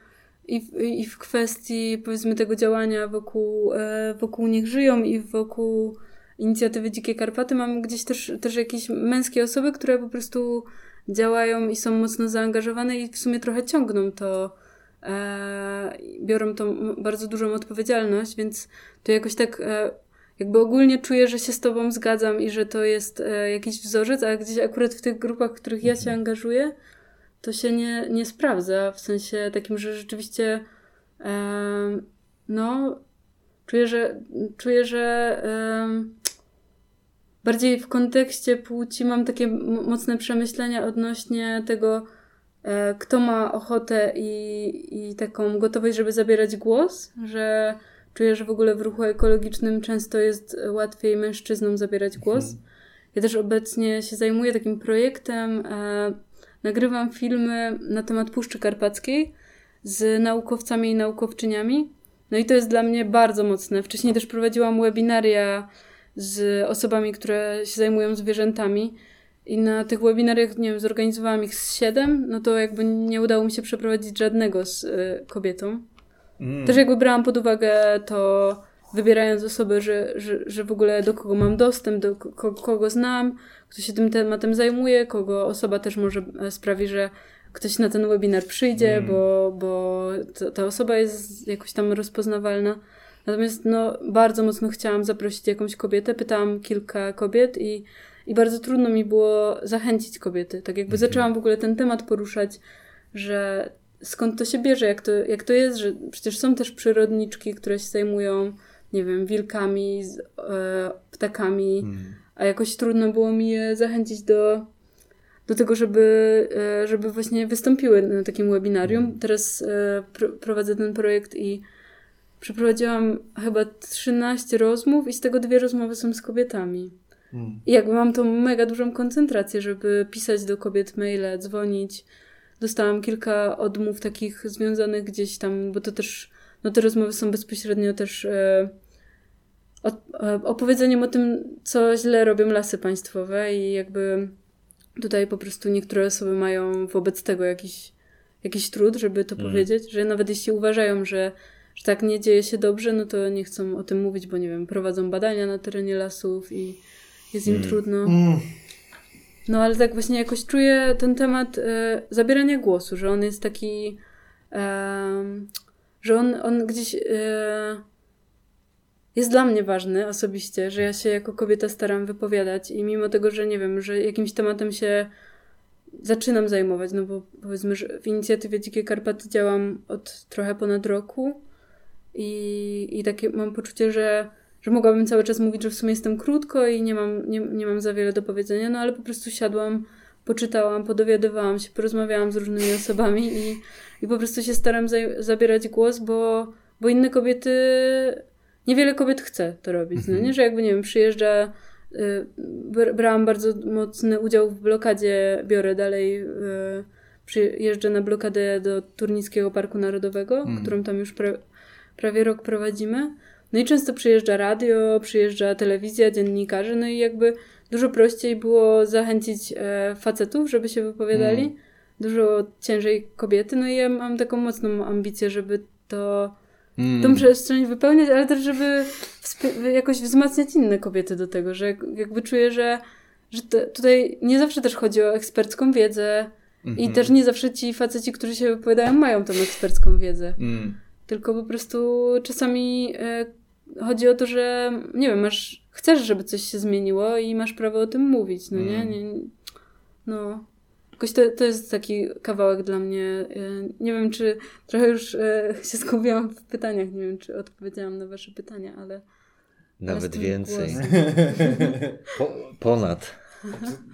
i w, i w kwestii powiedzmy tego działania wokół, e, wokół Niech Żyją i wokół inicjatywy Dzikie Karpaty mam gdzieś też, też jakieś męskie osoby, które po prostu działają i są mocno zaangażowane i w sumie trochę ciągną to, e, biorą tą bardzo dużą odpowiedzialność, więc to jakoś tak e, jakby ogólnie czuję, że się z Tobą zgadzam i że to jest e, jakiś wzorzec, a gdzieś akurat w tych grupach, w których ja się mhm. angażuję, to się nie, nie sprawdza. W sensie takim, że rzeczywiście e, no, czuję, że czuję, że e, bardziej w kontekście płci mam takie mocne przemyślenia odnośnie tego, e, kto ma ochotę i, i taką gotowość, żeby zabierać głos, że Czuję, że w ogóle w ruchu ekologicznym często jest łatwiej mężczyznom zabierać głos. Mhm. Ja też obecnie się zajmuję takim projektem. E, nagrywam filmy na temat Puszczy Karpackiej z naukowcami i naukowczyniami. No i to jest dla mnie bardzo mocne. Wcześniej też prowadziłam webinaria z osobami, które się zajmują zwierzętami. I na tych webinariach, nie wiem, zorganizowałam ich z siedem, no to jakby nie udało mi się przeprowadzić żadnego z y, kobietą. Mm. Też jakby brałam pod uwagę to, wybierając osoby, że, że, że w ogóle do kogo mam dostęp, do kogo znam, kto się tym tematem zajmuje, kogo osoba też może e, sprawi, że ktoś na ten webinar przyjdzie, mm. bo, bo to, ta osoba jest jakoś tam rozpoznawalna. Natomiast no, bardzo mocno chciałam zaprosić jakąś kobietę. Pytałam kilka kobiet i, i bardzo trudno mi było zachęcić kobiety. Tak jakby mm. zaczęłam w ogóle ten temat poruszać, że skąd to się bierze, jak to, jak to jest, że przecież są też przyrodniczki, które się zajmują, nie wiem, wilkami, z, e, ptakami, hmm. a jakoś trudno było mi je zachęcić do, do tego, żeby, e, żeby właśnie wystąpiły na takim webinarium. Hmm. Teraz e, pr prowadzę ten projekt i przeprowadziłam chyba 13 rozmów i z tego dwie rozmowy są z kobietami. Hmm. I jakby mam tą mega dużą koncentrację, żeby pisać do kobiet maile, dzwonić, dostałam kilka odmów takich związanych gdzieś tam, bo to też, no te rozmowy są bezpośrednio też e, e, opowiedzeniem o tym, co źle robią lasy państwowe i jakby tutaj po prostu niektóre osoby mają wobec tego jakiś, jakiś trud, żeby to mm. powiedzieć, że nawet jeśli uważają, że, że tak nie dzieje się dobrze, no to nie chcą o tym mówić, bo nie wiem, prowadzą badania na terenie lasów i jest im mm. trudno. Mm. No ale tak właśnie jakoś czuję ten temat e, zabierania głosu, że on jest taki, e, że on, on gdzieś e, jest dla mnie ważny osobiście, że ja się jako kobieta staram wypowiadać i mimo tego, że nie wiem, że jakimś tematem się zaczynam zajmować, no bo powiedzmy, że w inicjatywie Dzikie Karpaty działam od trochę ponad roku i, i takie mam poczucie, że że mogłabym cały czas mówić, że w sumie jestem krótko i nie mam, nie, nie mam za wiele do powiedzenia, no ale po prostu siadłam, poczytałam, podowiadywałam się, porozmawiałam z różnymi osobami i, i po prostu się staram za, zabierać głos, bo, bo inne kobiety, niewiele kobiet chce to robić, no nie, że jakby, nie wiem, przyjeżdża y, brałam bardzo mocny udział w blokadzie, biorę dalej y, przyjeżdża na blokadę do Turnickiego Parku Narodowego, Mm. którą tam już pra, prawie rok prowadzimy. No i często przyjeżdża radio, przyjeżdża telewizja, dziennikarze, no i jakby dużo prościej było zachęcić e, facetów, żeby się wypowiadali. Mm. Dużo ciężej kobiety. No i ja mam taką mocną ambicję, żeby to Mm. tą przestrzeń wypełniać, ale też, żeby jakoś wzmacniać inne kobiety do tego, że jak- jakby czuję, że, że tutaj nie zawsze też chodzi o ekspercką wiedzę i Mhm. też nie zawsze ci faceci, którzy się wypowiadają, mają tą ekspercką wiedzę. Mm. Tylko po prostu czasami e, chodzi o to, że nie wiem, masz, chcesz, żeby coś się zmieniło i masz prawo o tym mówić, no nie? Mm. nie no. Jakoś to, to jest taki kawałek dla mnie. e, Nie wiem, czy trochę już e, się skupiłam w pytaniach, nie wiem, czy odpowiedziałam na wasze pytania, ale. Nawet więcej. Po, ponad.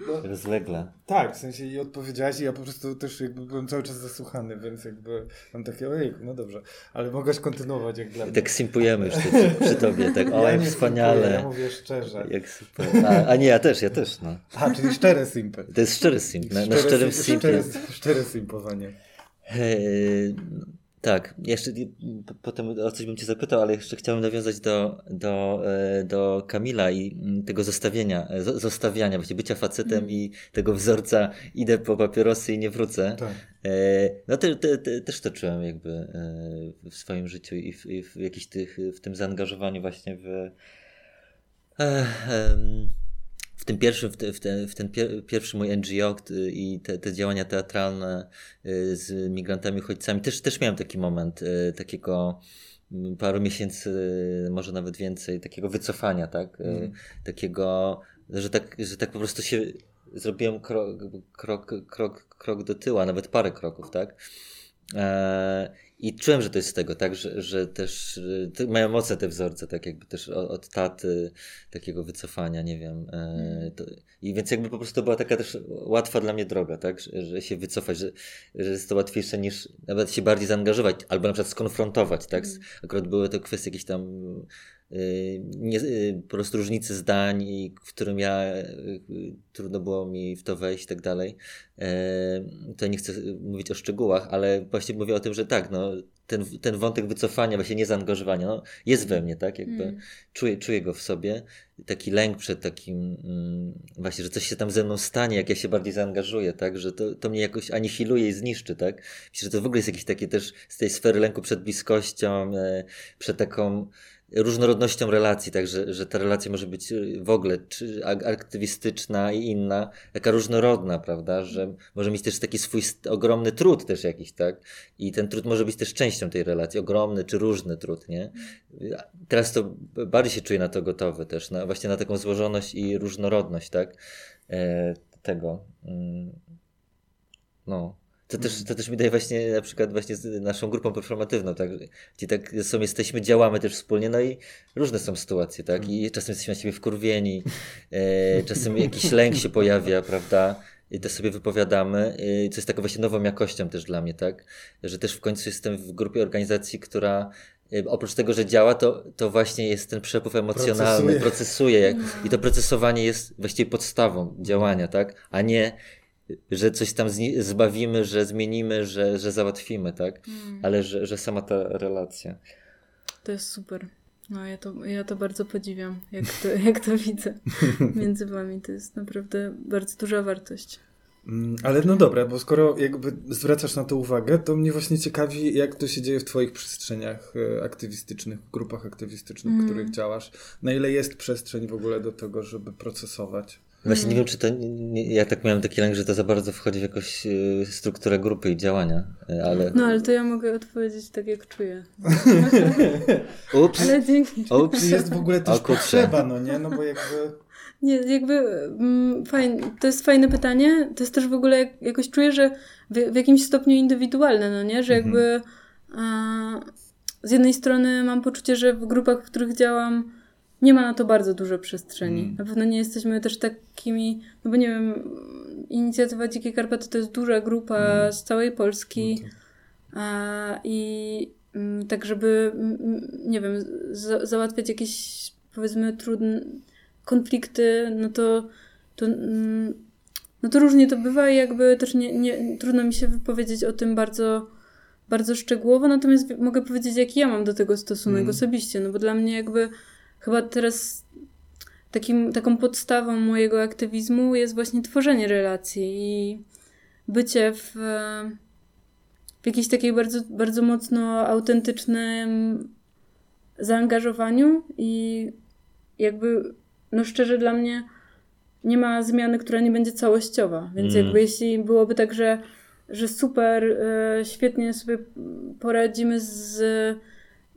No, Rozlegle. tak, w sensie i odpowiedziałaś i ja po prostu też jakby byłem cały czas zasłuchany, więc jakby mam takie ojej, no dobrze, ale mogłaś kontynuować jak dla I mnie. tak simpujemy już przy, przy tobie, tak Ja o, jak nie wspaniale. simpuję, Ja mówię szczerze. Jak super. A, a nie, ja też, ja też, no. A, czyli szczere simpy. To jest szczery simp, na, na szczerym sim- simpie. Szczere, szczere simpowanie. Eee, tak, jeszcze potem o coś bym cię zapytał, ale jeszcze chciałem nawiązać do, do, e, do Kamila i mm, tego zostawienia, e, zo- zostawiania, właśnie bycia facetem Mm. i tego wzorca idę po papierosy i nie wrócę. Tak. E, No te, te, te, też to czułem jakby w swoim życiu i w, i w jakiś tych, w tym zaangażowaniu właśnie w e, em, w tym pierwszym, w, te, w, ten, w ten pier, pierwszy mój NGO i te, te działania teatralne y, z migrantami, uchodźcami, też, też miałem taki moment y, takiego mm, paru miesięcy, może nawet więcej, takiego wycofania, tak? Mm. Takiego, że tak, że tak po prostu się zrobiłem krok, krok, krok, krok do tyłu, a nawet parę kroków, tak? E, I czułem, że to jest z tego, tak, że, że też y, mają mocne te wzorce, tak jakby też od, taty, takiego wycofania, nie wiem. E, to, I więc jakby po prostu była taka też łatwa dla mnie droga, tak, że, że się wycofać, że, że jest to łatwiejsze niż nawet się bardziej zaangażować, albo na przykład skonfrontować, tak. Mm. Akurat były to kwestie jakieś tam nie, y, po prostu różnicy zdań, w którym ja y, y, trudno było mi w to wejść i tak dalej. To nie chcę mówić o szczegółach, ale właśnie mówię o tym, że tak, no, ten, ten wątek wycofania, właśnie niezaangażowania, no, jest we mnie, tak? Jakby Mm. czuję, czuję go w sobie. Taki lęk przed takim, mm, właśnie, że coś się tam ze mną stanie, jak ja się bardziej zaangażuję, tak? Że to, to mnie jakoś anihiluje i zniszczy, tak? Myślę, że to w ogóle jest jakieś takie też z tej sfery lęku przed bliskością, przed taką różnorodnością relacji, tak, że, ta relacja może być y, w ogóle czy ak- aktywistyczna i inna, taka różnorodna, prawda, że może mieć też taki swój ogromny trud też jakiś, tak, i ten trud może być też częścią tej relacji, ogromny czy różny trud, nie? Teraz to bardziej się czuję na to gotowy też, na, właśnie na taką złożoność i różnorodność, tak, e, tego, mm, no. To też, to też mi daje właśnie na przykład właśnie z naszą grupą performatywną, tak, gdzie tak sobą jesteśmy, działamy też wspólnie, no i różne są sytuacje, tak, i czasem jesteśmy na siebie wkurwieni, e, czasem jakiś lęk się pojawia, prawda, i to sobie wypowiadamy, e, co jest taką właśnie nową jakością też dla mnie, tak, że też w końcu jestem w grupie organizacji, która e, oprócz tego, że działa, to, to właśnie jest ten przepływ emocjonalny, Procesuje. procesuje, jak, i to procesowanie jest właściwie podstawą działania, tak, a nie że coś tam zbawimy, że zmienimy, że, że załatwimy, tak? Mm. Ale że, że sama ta relacja. To jest super. No ja to, ja to bardzo podziwiam, jak to, jak to widzę między wami. To jest naprawdę bardzo duża wartość. Mm, Ale no dobra, bo skoro jakby zwracasz na to uwagę, to mnie właśnie ciekawi, jak to się dzieje w Twoich przestrzeniach e, aktywistycznych, w grupach aktywistycznych, w Mm. których działasz. Na ile jest przestrzeń w ogóle do tego, żeby procesować? Właśnie nie wiem, czy to. Nie, ja tak miałem taki lęk, że to za bardzo wchodzi w jakąś y, strukturę grupy i działania, y, ale. No ale to ja mogę odpowiedzieć tak, jak czuję. Ups! Ale dzięki. Ups! Jest w ogóle też potrzeba, no nie? No bo jakby... Nie, jakby mm, fajne, to jest fajne pytanie. To jest też w ogóle jak, jakoś czuję, że w, w jakimś stopniu indywidualne, no nie? Że jakby a, z jednej strony mam poczucie, że w grupach, w których działam, nie ma na to bardzo dużo przestrzeni. Mm. Na pewno nie jesteśmy też takimi, no bo nie wiem, inicjatywa Dzikie Karpaty to jest duża grupa z całej Polski. No to- A, I mm, tak, żeby, mm, mm, nie wiem, za, załatwiać jakieś, powiedzmy, trudne konflikty, no to, to mm, no to różnie to bywa i jakby też nie, nie, trudno mi się wypowiedzieć o tym bardzo, bardzo szczegółowo, natomiast mogę powiedzieć, jaki ja mam do tego stosunek mm. osobiście, no bo dla mnie jakby chyba teraz takim, taką podstawą mojego aktywizmu jest właśnie tworzenie relacji i bycie w, w jakiejś takiej bardzo, bardzo mocno autentycznym zaangażowaniu i jakby, no szczerze dla mnie nie ma zmiany, która nie będzie całościowa. Więc mm. jakby jeśli byłoby tak, że, że super, e, świetnie sobie poradzimy z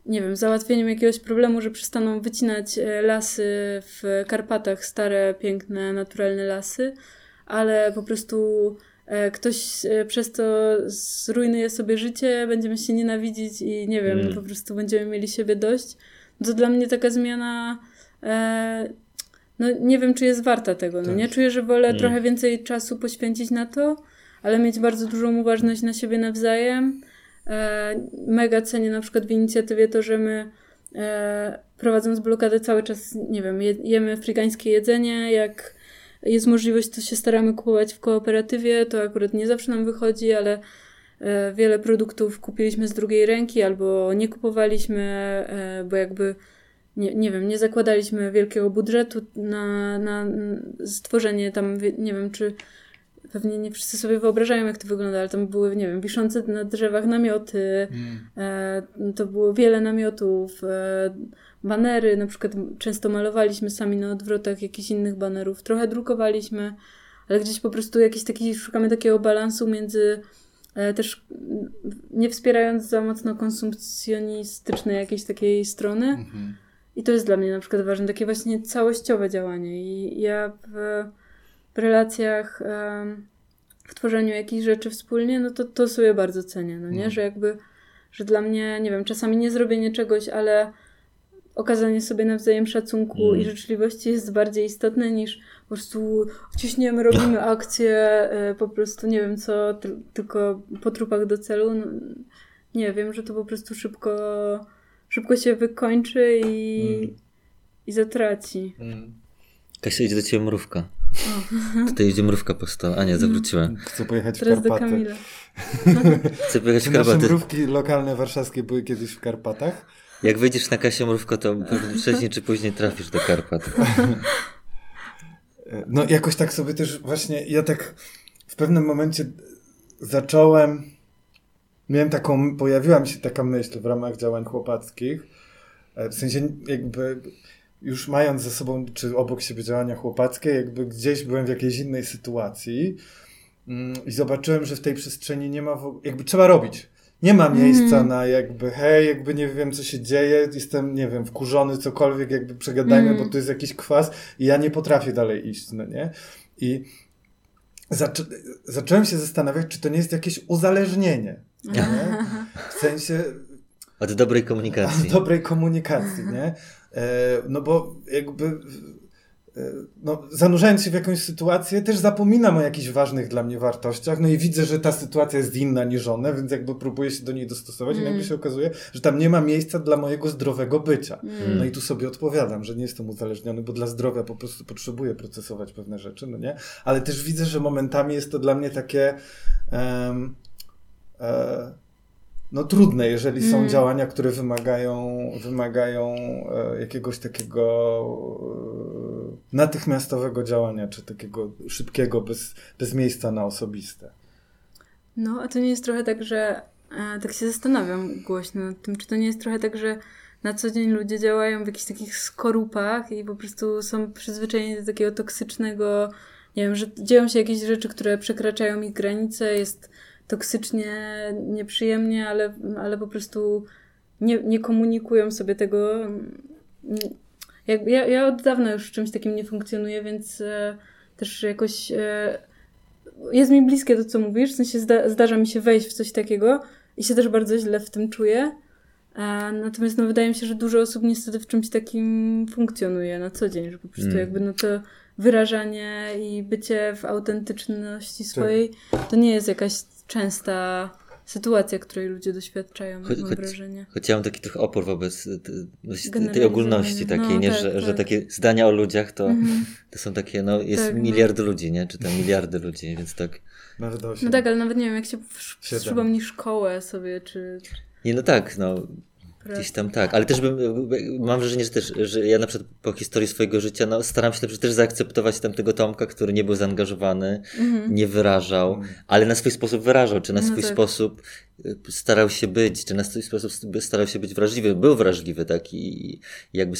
nie wiem, załatwieniem jakiegoś problemu, że przestaną wycinać e, lasy w Karpatach, stare, piękne, naturalne lasy, ale po prostu e, ktoś e, przez to zrujnuje sobie życie, będziemy się nienawidzić i nie wiem, mm. po prostu będziemy mieli siebie dość. To dla mnie taka zmiana no nie wiem, czy jest warta tego, no tak. nie? Czuję, że wolę mm. trochę więcej czasu poświęcić na to, ale mieć bardzo dużą uważność na siebie nawzajem. E, mega cenię na przykład w inicjatywie to, że my e, prowadząc blokadę cały czas, nie wiem, jemy afrykańskie jedzenie, jak jest możliwość, to się staramy kupować w kooperatywie, to akurat nie zawsze nam wychodzi, ale e, wiele produktów kupiliśmy z drugiej ręki albo nie kupowaliśmy, bo jakby nie, nie wiem, nie zakładaliśmy wielkiego budżetu na, na stworzenie tam, nie wiem, czy pewnie nie wszyscy sobie wyobrażają, jak to wygląda, ale tam były, nie wiem, wiszące na drzewach namioty, mm. e, to było wiele namiotów, e, banery, na przykład często malowaliśmy sami na odwrotach jakichś innych banerów, trochę drukowaliśmy, ale gdzieś po prostu jakiś taki, szukamy takiego balansu między e, też nie wspierając za mocno konsumpcjonistycznej jakiejś takiej strony, mm -hmm i to jest dla mnie na przykład ważne, takie właśnie całościowe działanie. I ja w, w relacjach, w tworzeniu jakichś rzeczy wspólnie, no to, to sobie bardzo cenię, no nie? No. Że jakby, że dla mnie, nie wiem, czasami nie zrobienie czegoś, ale okazanie sobie nawzajem szacunku mm. i życzliwości jest bardziej istotne niż po prostu ciśniemy, robimy akcję, e, po prostu nie wiem co, ty, tylko po trupach do celu. No, nie wiem, że to po prostu szybko szybko się wykończy i, mm. i zatraci. Mm. Kasia, idzie do ciebie mrówka. Tutaj idzie mrówka po stole. A nie, zawróciła. Chcę pojechać Teraz w Karpaty. Chcę pojechać w Karpaty. Nasze mrówki lokalne warszawskie były kiedyś w Karpatach. Jak wyjdziesz na Kasię mrówko, to wcześniej czy później trafisz do Karpat. No jakoś tak sobie też właśnie, ja tak w pewnym momencie zacząłem miałem taką, pojawiła mi się taka myśl w ramach działań chłopackich, e, w sensie jakby już mając ze sobą, czy obok siebie działania chłopackie, jakby gdzieś byłem w jakiejś innej sytuacji mm, i zobaczyłem, że w tej przestrzeni nie ma, w, jakby trzeba robić. Nie ma miejsca mm. na jakby, hej, jakby nie wiem, co się dzieje, jestem, nie wiem, wkurzony, cokolwiek, jakby przegadajmy, mm. bo tu jest jakiś kwas i ja nie potrafię dalej iść, no nie? I zaczą zacząłem się zastanawiać, czy to nie jest jakieś uzależnienie. Nie? W sensie. Od dobrej komunikacji. Od dobrej komunikacji, nie? E, no bo jakby. E, no, zanurzając się w jakąś sytuację, też zapominam o jakichś ważnych dla mnie wartościach, no i widzę, że ta sytuacja jest inna niż one, więc jakby próbuję się do niej dostosować mm. i nagle się okazuje, że tam nie ma miejsca dla mojego zdrowego bycia. Mm. No i tu sobie odpowiadam, że nie jestem uzależniony, bo dla zdrowia po prostu potrzebuję procesować pewne rzeczy, no nie? Ale też widzę, że momentami jest to dla mnie takie um, E, no trudne, jeżeli są mm. działania, które wymagają, wymagają e, jakiegoś takiego e, natychmiastowego działania, czy takiego szybkiego, bez, bez miejsca na osobiste. No, a to nie jest trochę tak, że tak się zastanawiam głośno nad tym, czy to nie jest trochę tak, że na co dzień ludzie działają w jakichś takich skorupach i po prostu są przyzwyczajeni do takiego toksycznego, nie wiem, że dzieją się jakieś rzeczy, które przekraczają ich granice, jest toksycznie, nieprzyjemnie, ale, ale po prostu nie, nie komunikują sobie tego. Jak, ja, ja od dawna już w czymś takim nie funkcjonuję, więc e, też jakoś e, jest mi bliskie to, co mówisz. W sensie zda, zdarza mi się wejść w coś takiego i się też bardzo źle w tym czuję. E, natomiast no, wydaje mi się, że dużo osób niestety w czymś takim funkcjonuje na co dzień, że po prostu mm. jakby no to wyrażanie i bycie w autentyczności swojej tak. to nie jest jakaś częsta sytuacja, której ludzie doświadczają, Choć- mam choć- wrażenie. Choć ja mam taki trochę opór wobec t- no, tej ogólności takiej, No, nie? tak, że, że tak. takie zdania o ludziach to, Mhm. to są takie, no jest Tak, no. miliard ludzi, nie? Czy tam miliardy ludzi, więc tak. Nawet osiem. No tak, ale nawet nie wiem, jak się przypomni szkołę sobie, czy... Nie, no tak, no pracę. Gdzieś tam tak, ale też bym, mam wrażenie, że też, że ja na przykład po historii swojego życia, no staram się przykład też zaakceptować tamtego Tomka, który nie był zaangażowany, Mhm. nie wyrażał, Mm. ale na swój sposób wyrażał, czy na No swój tak. sposób y, starał się być, czy na swój sposób starał się być wrażliwy, był wrażliwy, tak, i jakby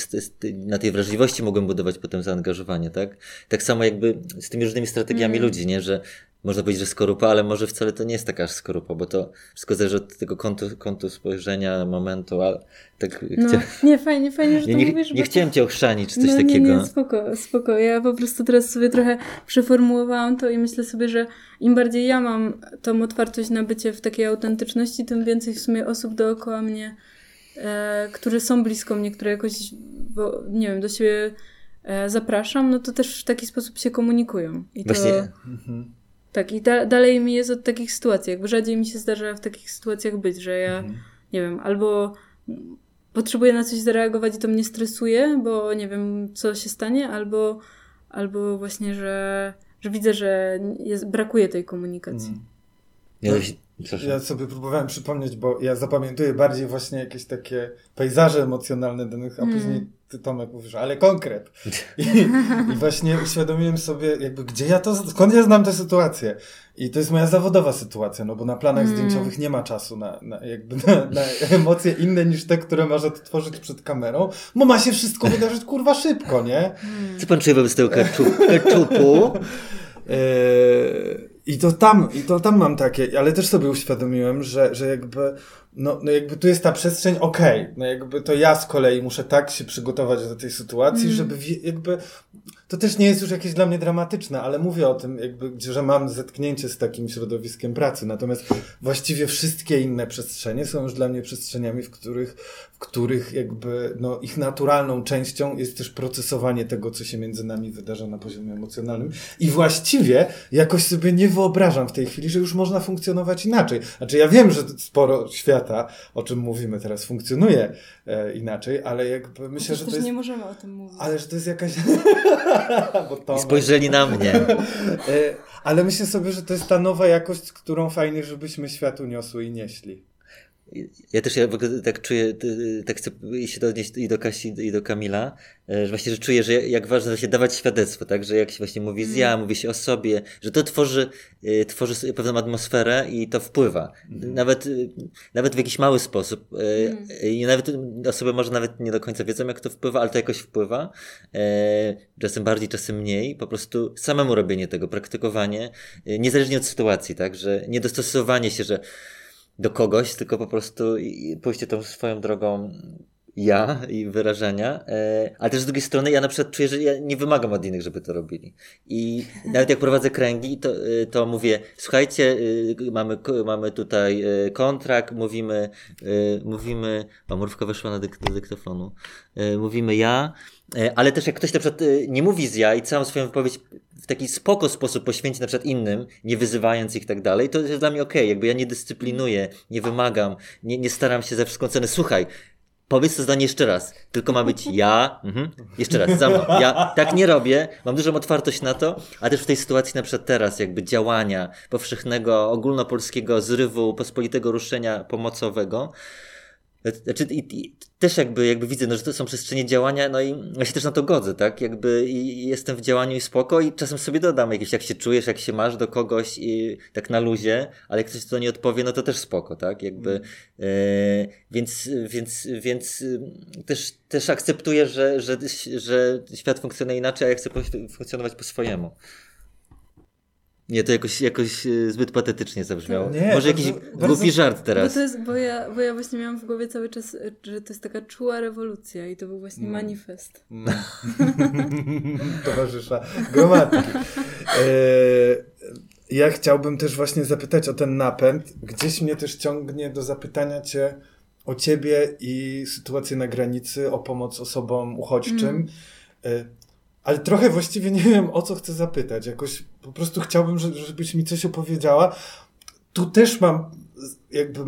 na tej wrażliwości mogłem budować potem zaangażowanie, tak. Tak samo jakby z tymi różnymi strategiami Mm. ludzi, nie, że można powiedzieć, że skorupa, ale może wcale to nie jest taka skorupa, bo to wszystko zależy od tego kątu, kątu spojrzenia, momentu, ale tak No, chcia... nie, fajnie, fajnie, że nie, to nie, mówisz. nie bo chciałem cię ochrzanić, czy coś no, takiego. Nie, nie, spoko, spoko. Ja po prostu teraz sobie trochę przeformułowałam to i myślę sobie, że im bardziej ja mam tą otwartość na bycie w takiej autentyczności, tym więcej w sumie osób dookoła mnie, e, które są blisko mnie, które jakoś, bo, nie wiem, do siebie e, zapraszam, no to też w taki sposób się komunikują. I to, Właśnie Mhm. Tak, i da, dalej mi jest od takich sytuacji. Jakby rzadziej mi się zdarza w takich sytuacjach być, że ja, Mhm. nie wiem, albo potrzebuję na coś zareagować i to mnie stresuje, bo nie wiem, co się stanie, albo, albo właśnie, że, że widzę, że jest, brakuje tej komunikacji. Mhm. nie, No. Ja sobie próbowałem przypomnieć, bo ja zapamiętuję bardziej właśnie jakieś takie pejzaże emocjonalne danych, a Mm. później ty Tomek mówisz, ale konkret. I, I właśnie uświadomiłem sobie jakby, gdzie ja to, skąd ja znam tę sytuację. I to jest moja zawodowa sytuacja, no bo na planach Mm. zdjęciowych nie ma czasu na, na jakby na, na emocje inne niż te, które masz odtworzyć przed kamerą, bo ma się wszystko wydarzyć kurwa szybko, nie? Co pan czuje wobec tego keczup, keczupu? Eee, I to tam, i to tam mam takie, ale też sobie uświadomiłem, że, że jakby, no, no jakby tu jest ta przestrzeń, okej, no jakby to ja z kolei muszę tak się przygotować do tej sytuacji, Mm. żeby jakby, to też nie jest już jakieś dla mnie dramatyczne, ale mówię o tym jakby, że mam zetknięcie z takim środowiskiem pracy, natomiast właściwie wszystkie inne przestrzenie są już dla mnie przestrzeniami, w których, w których jakby, no ich naturalną częścią jest też procesowanie tego, co się między nami wydarza na poziomie emocjonalnym i właściwie jakoś sobie nie wyobrażam w tej chwili, że już można funkcjonować inaczej. Znaczy ja wiem, że sporo świata, o czym mówimy teraz, funkcjonuje e, inaczej, ale jakby myślę, Chociaż że też to jest... nie możemy o tym mówić. Ale że to jest jakaś... Bo to... I spojrzeli na mnie. E, Ale myślę sobie, że to jest ta nowa jakość, którą fajnie, żebyśmy światu niosły i nieśli. Ja też ja tak czuję, tak chcę się odnieść i do Kasi, i do Kamila, e, że właśnie, że czuję, że jak ważne właśnie dawać świadectwo, tak, że jak się właśnie mówi z ja, mówi się o sobie, że to tworzy, e, tworzy pewną atmosferę i to wpływa. Nawet, e, nawet w jakiś mały sposób. Mm. I nawet osoby może nawet nie do końca wiedzą, jak to wpływa, ale to jakoś wpływa. Czasem bardziej, czasem mniej. Po prostu samemu robienie tego, praktykowanie, niezależnie od sytuacji, tak, że nie dostosowanie się, że do kogoś, tylko po prostu pójście tą swoją drogą ja i wyrażenia, e, ale też z drugiej strony ja na przykład czuję, że ja nie wymagam od innych, żeby to robili. I nawet jak prowadzę kręgi, to, e, to mówię, słuchajcie, e, mamy, mamy tutaj kontrakt, mówimy, mówimy, a mrówka weszła na do dyktofonu, mówimy ja, ale też jak ktoś na przykład nie mówi z ja i całą swoją wypowiedź w taki spoko sposób poświęci na przykład innym, nie wyzywając ich i tak dalej, to jest dla mnie okej, jakby ja nie dyscyplinuję, nie wymagam, nie, nie staram się za wszystką cenę, słuchaj, Powiedz to zdanie jeszcze raz. Tylko ma być ja. Mhm. Jeszcze raz, za mną. Ja tak nie robię. Mam dużą otwartość na to, a też w tej sytuacji na przykład teraz, jakby działania powszechnego, ogólnopolskiego zrywu, pospolitego ruszenia pomocowego. Znaczy, i, i, też jakby, jakby widzę, no, że to są przestrzenie działania, no i ja się też na to godzę, tak? Jakby jestem w działaniu i spoko i czasem sobie dodam jakieś, jak się czujesz, jak się masz do kogoś i tak na luzie, ale jak ktoś to nie odpowie, no to też spoko, tak? Jakby, e, więc, więc, więc y, też, też akceptuję, że, że, że świat funkcjonuje inaczej, a ja chcę funkcjonować po swojemu. Nie, to jakoś, jakoś y, zbyt patetycznie zabrzmiało. Nie, Może jakiś bardzo- bardzo- głupi żart Bo, teraz. to jest, bo, ja, bo ja właśnie miałam w głowie cały czas, e, że to jest taka czuła rewolucja i to był właśnie Mm. manifest. Towarzysza gromadki. E, ja chciałbym też właśnie zapytać o ten napęd. Gdzieś mnie też ciągnie do zapytania cię o ciebie i sytuację na granicy, o pomoc osobom uchodźczym. Mm. Ale trochę właściwie nie wiem, o co chcę zapytać. Jakoś po prostu chciałbym, że- żebyś mi coś opowiedziała. Tu też mam jakby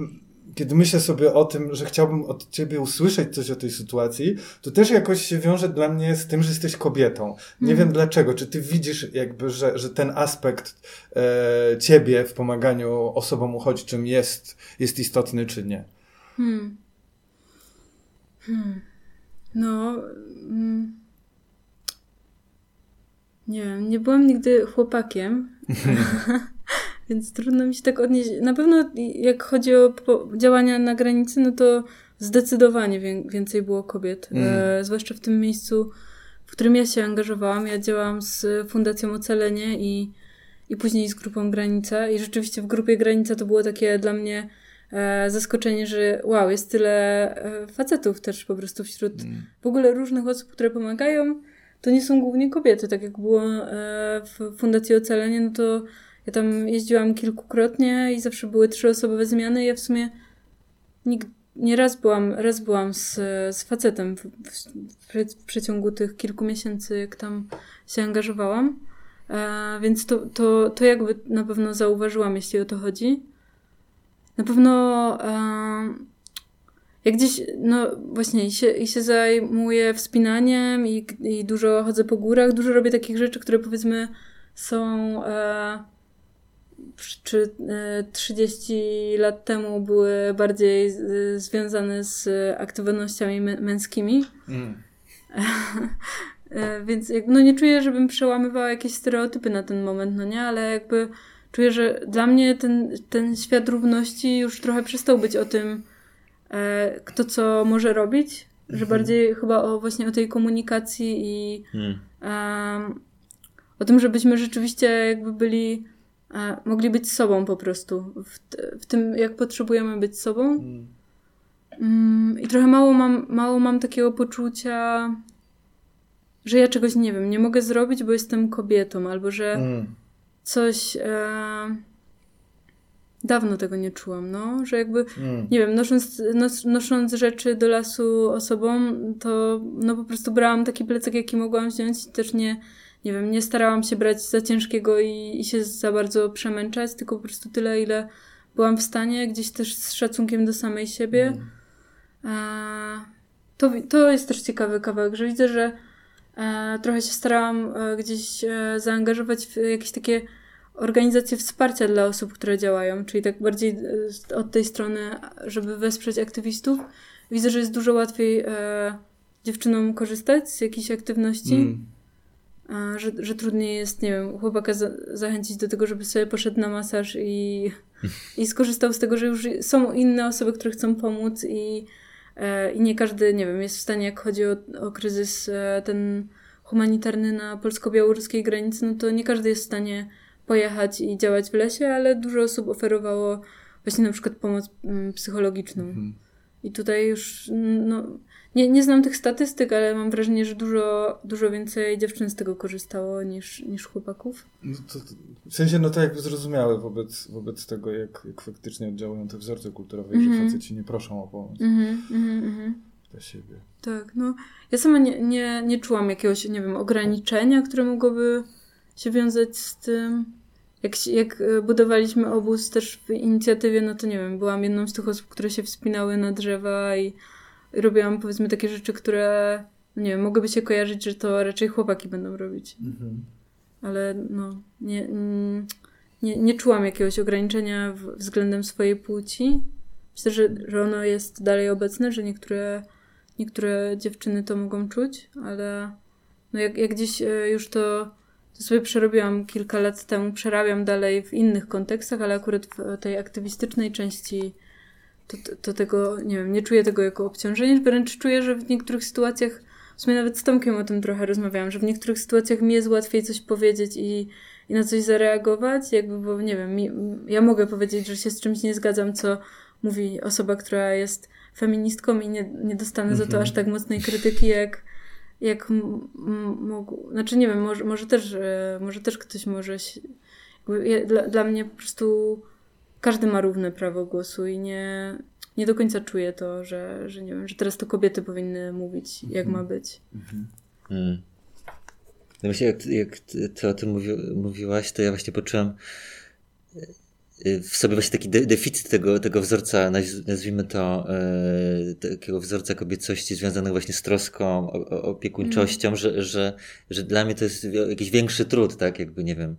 kiedy myślę sobie o tym, że chciałbym od ciebie usłyszeć coś o tej sytuacji, to też jakoś się wiąże dla mnie z tym, że jesteś kobietą. Nie Mhm. wiem dlaczego. Czy ty widzisz jakby, że, że ten aspekt e, ciebie w pomaganiu osobom uchodźczym jest, jest istotny, czy nie? Hmm. Hmm. No. Mm. Nie wiem, nie byłam nigdy chłopakiem, więc trudno mi się tak odnieść. Na pewno jak chodzi o działania na granicy, no to zdecydowanie wię- więcej było kobiet. Mm. E, zwłaszcza w tym miejscu, w którym ja się angażowałam. Ja działałam z Fundacją Ocalenie i, i później z grupą Granica. I rzeczywiście w grupie Granica to było takie dla mnie e, zaskoczenie, że wow, jest tyle e, facetów też po prostu wśród Mm. w ogóle różnych osób, które pomagają. To nie są głównie kobiety, tak jak było e, w Fundacji Ocalenie, no to ja tam jeździłam kilkukrotnie i zawsze były trzyosobowe zmiany. Ja w sumie nig- nie raz byłam, raz byłam z, z facetem w, w, w przeciągu tych kilku miesięcy, jak tam się angażowałam. E, więc to, to, to jakby na pewno zauważyłam, jeśli o to chodzi. Na pewno e, jak gdzieś, no właśnie, i się, i się zajmuję wspinaniem i, i dużo chodzę po górach, dużo robię takich rzeczy, które powiedzmy są e, czy e, 30 lat temu były bardziej e, związane z aktywnościami mę- męskimi. Mm. E, Więc no nie czuję, żebym przełamywała jakieś stereotypy na ten moment, no nie, ale jakby czuję, że dla mnie ten, ten świat równości już trochę przestał być o tym, e, kto co może robić, że bardziej chyba o właśnie o tej komunikacji i Mm. em, o tym, żebyśmy rzeczywiście jakby byli, e, mogli być sobą po prostu, w, w tym jak potrzebujemy być sobą. Mm. Mm, I trochę mało mam, mało mam takiego poczucia, że ja czegoś nie wiem, nie mogę zrobić, bo jestem kobietą, albo że Mm. coś. E, dawno tego nie czułam, no, że jakby, Mm. nie wiem, nosząc, nos, nosząc rzeczy do lasu osobom, to no po prostu brałam taki plecak, jaki mogłam wziąć i też nie, nie wiem, nie starałam się brać za ciężkiego i, i się za bardzo przemęczać, tylko po prostu tyle, ile byłam w stanie, gdzieś też z szacunkiem do samej siebie. Mm. E, to, to jest też ciekawy kawałek, że widzę, że e, trochę się starałam e, gdzieś e, zaangażować w jakieś takie organizacje wsparcia dla osób, które działają, czyli tak bardziej e, od tej strony, żeby wesprzeć aktywistów. Widzę, że jest dużo łatwiej e, dziewczynom korzystać z jakichś aktywności, Mm. a, że, że trudniej jest, nie wiem, chłopaka za, zachęcić do tego, żeby sobie poszedł na masaż i, i skorzystał z tego, że już są inne osoby, które chcą pomóc i, e, i nie każdy, nie wiem, jest w stanie, jak chodzi o, o kryzys e, ten humanitarny na polsko-białoruskiej granicy, no to nie każdy jest w stanie pojechać i działać w lesie, ale dużo osób oferowało właśnie na przykład pomoc mm, psychologiczną. Mhm. I tutaj już, no, nie, nie znam tych statystyk, ale mam wrażenie, że dużo, dużo więcej dziewczyn z tego korzystało niż, niż chłopaków. No to, w sensie, no to jakby zrozumiałe wobec, wobec tego, jak, jak faktycznie oddziałują te wzorce kulturowe, mm Mhm. że faceci nie proszą o pomoc Mhm, mhm, mhm. dla siebie. Tak, no. Ja sama nie, nie, nie czułam jakiegoś, nie wiem, ograniczenia, które mogłoby się wiązać z tym. Jak, jak e, budowaliśmy obóz też w inicjatywie, no to nie wiem, byłam jedną z tych osób, które się wspinały na drzewa i, robiłam powiedzmy takie rzeczy, które, nie wiem, mogłyby się kojarzyć, że to raczej chłopaki będą robić. Mhm. ale no, nie, mm, nie, nie czułam jakiegoś ograniczenia względem swojej płci. Myślę, że, że ono jest dalej obecne, że niektóre, niektóre dziewczyny to mogą czuć, ale no jak, jak gdzieś e, już to, to sobie przerobiłam kilka lat temu, przerabiam dalej w innych kontekstach, ale akurat w tej aktywistycznej części to, to, to tego, nie wiem, nie czuję tego jako obciążenie, wręcz czuję, że w niektórych sytuacjach w sumie nawet z Tomkiem o tym trochę rozmawiałam, że w niektórych sytuacjach mi jest łatwiej coś powiedzieć i, i na coś zareagować, jakby, bo nie wiem, mi, ja mogę powiedzieć, że się z czymś nie zgadzam, co mówi osoba, która jest feministką i nie, nie dostanę za to Mhm. aż tak mocnej krytyki, jak, jak mógł. Znaczy, nie wiem, może, może, też, e, może też ktoś może. Się, jakby, ja, dla, dla mnie po prostu każdy ma równe prawo głosu i nie, nie do końca czuję to, że, że nie wiem, że teraz to kobiety powinny mówić, jak ma być. Mhm. Mm. No właśnie, jak, jak ty, ty o tym mówi, mówiłaś, to ja właśnie poczułam, y, w sobie właśnie taki de deficyt tego, tego wzorca, nazwijmy to, e, takiego wzorca kobiecości związanego właśnie z troską, opiekuńczością, mm. że, że, że dla mnie to jest jakiś większy trud, tak, jakby, nie wiem,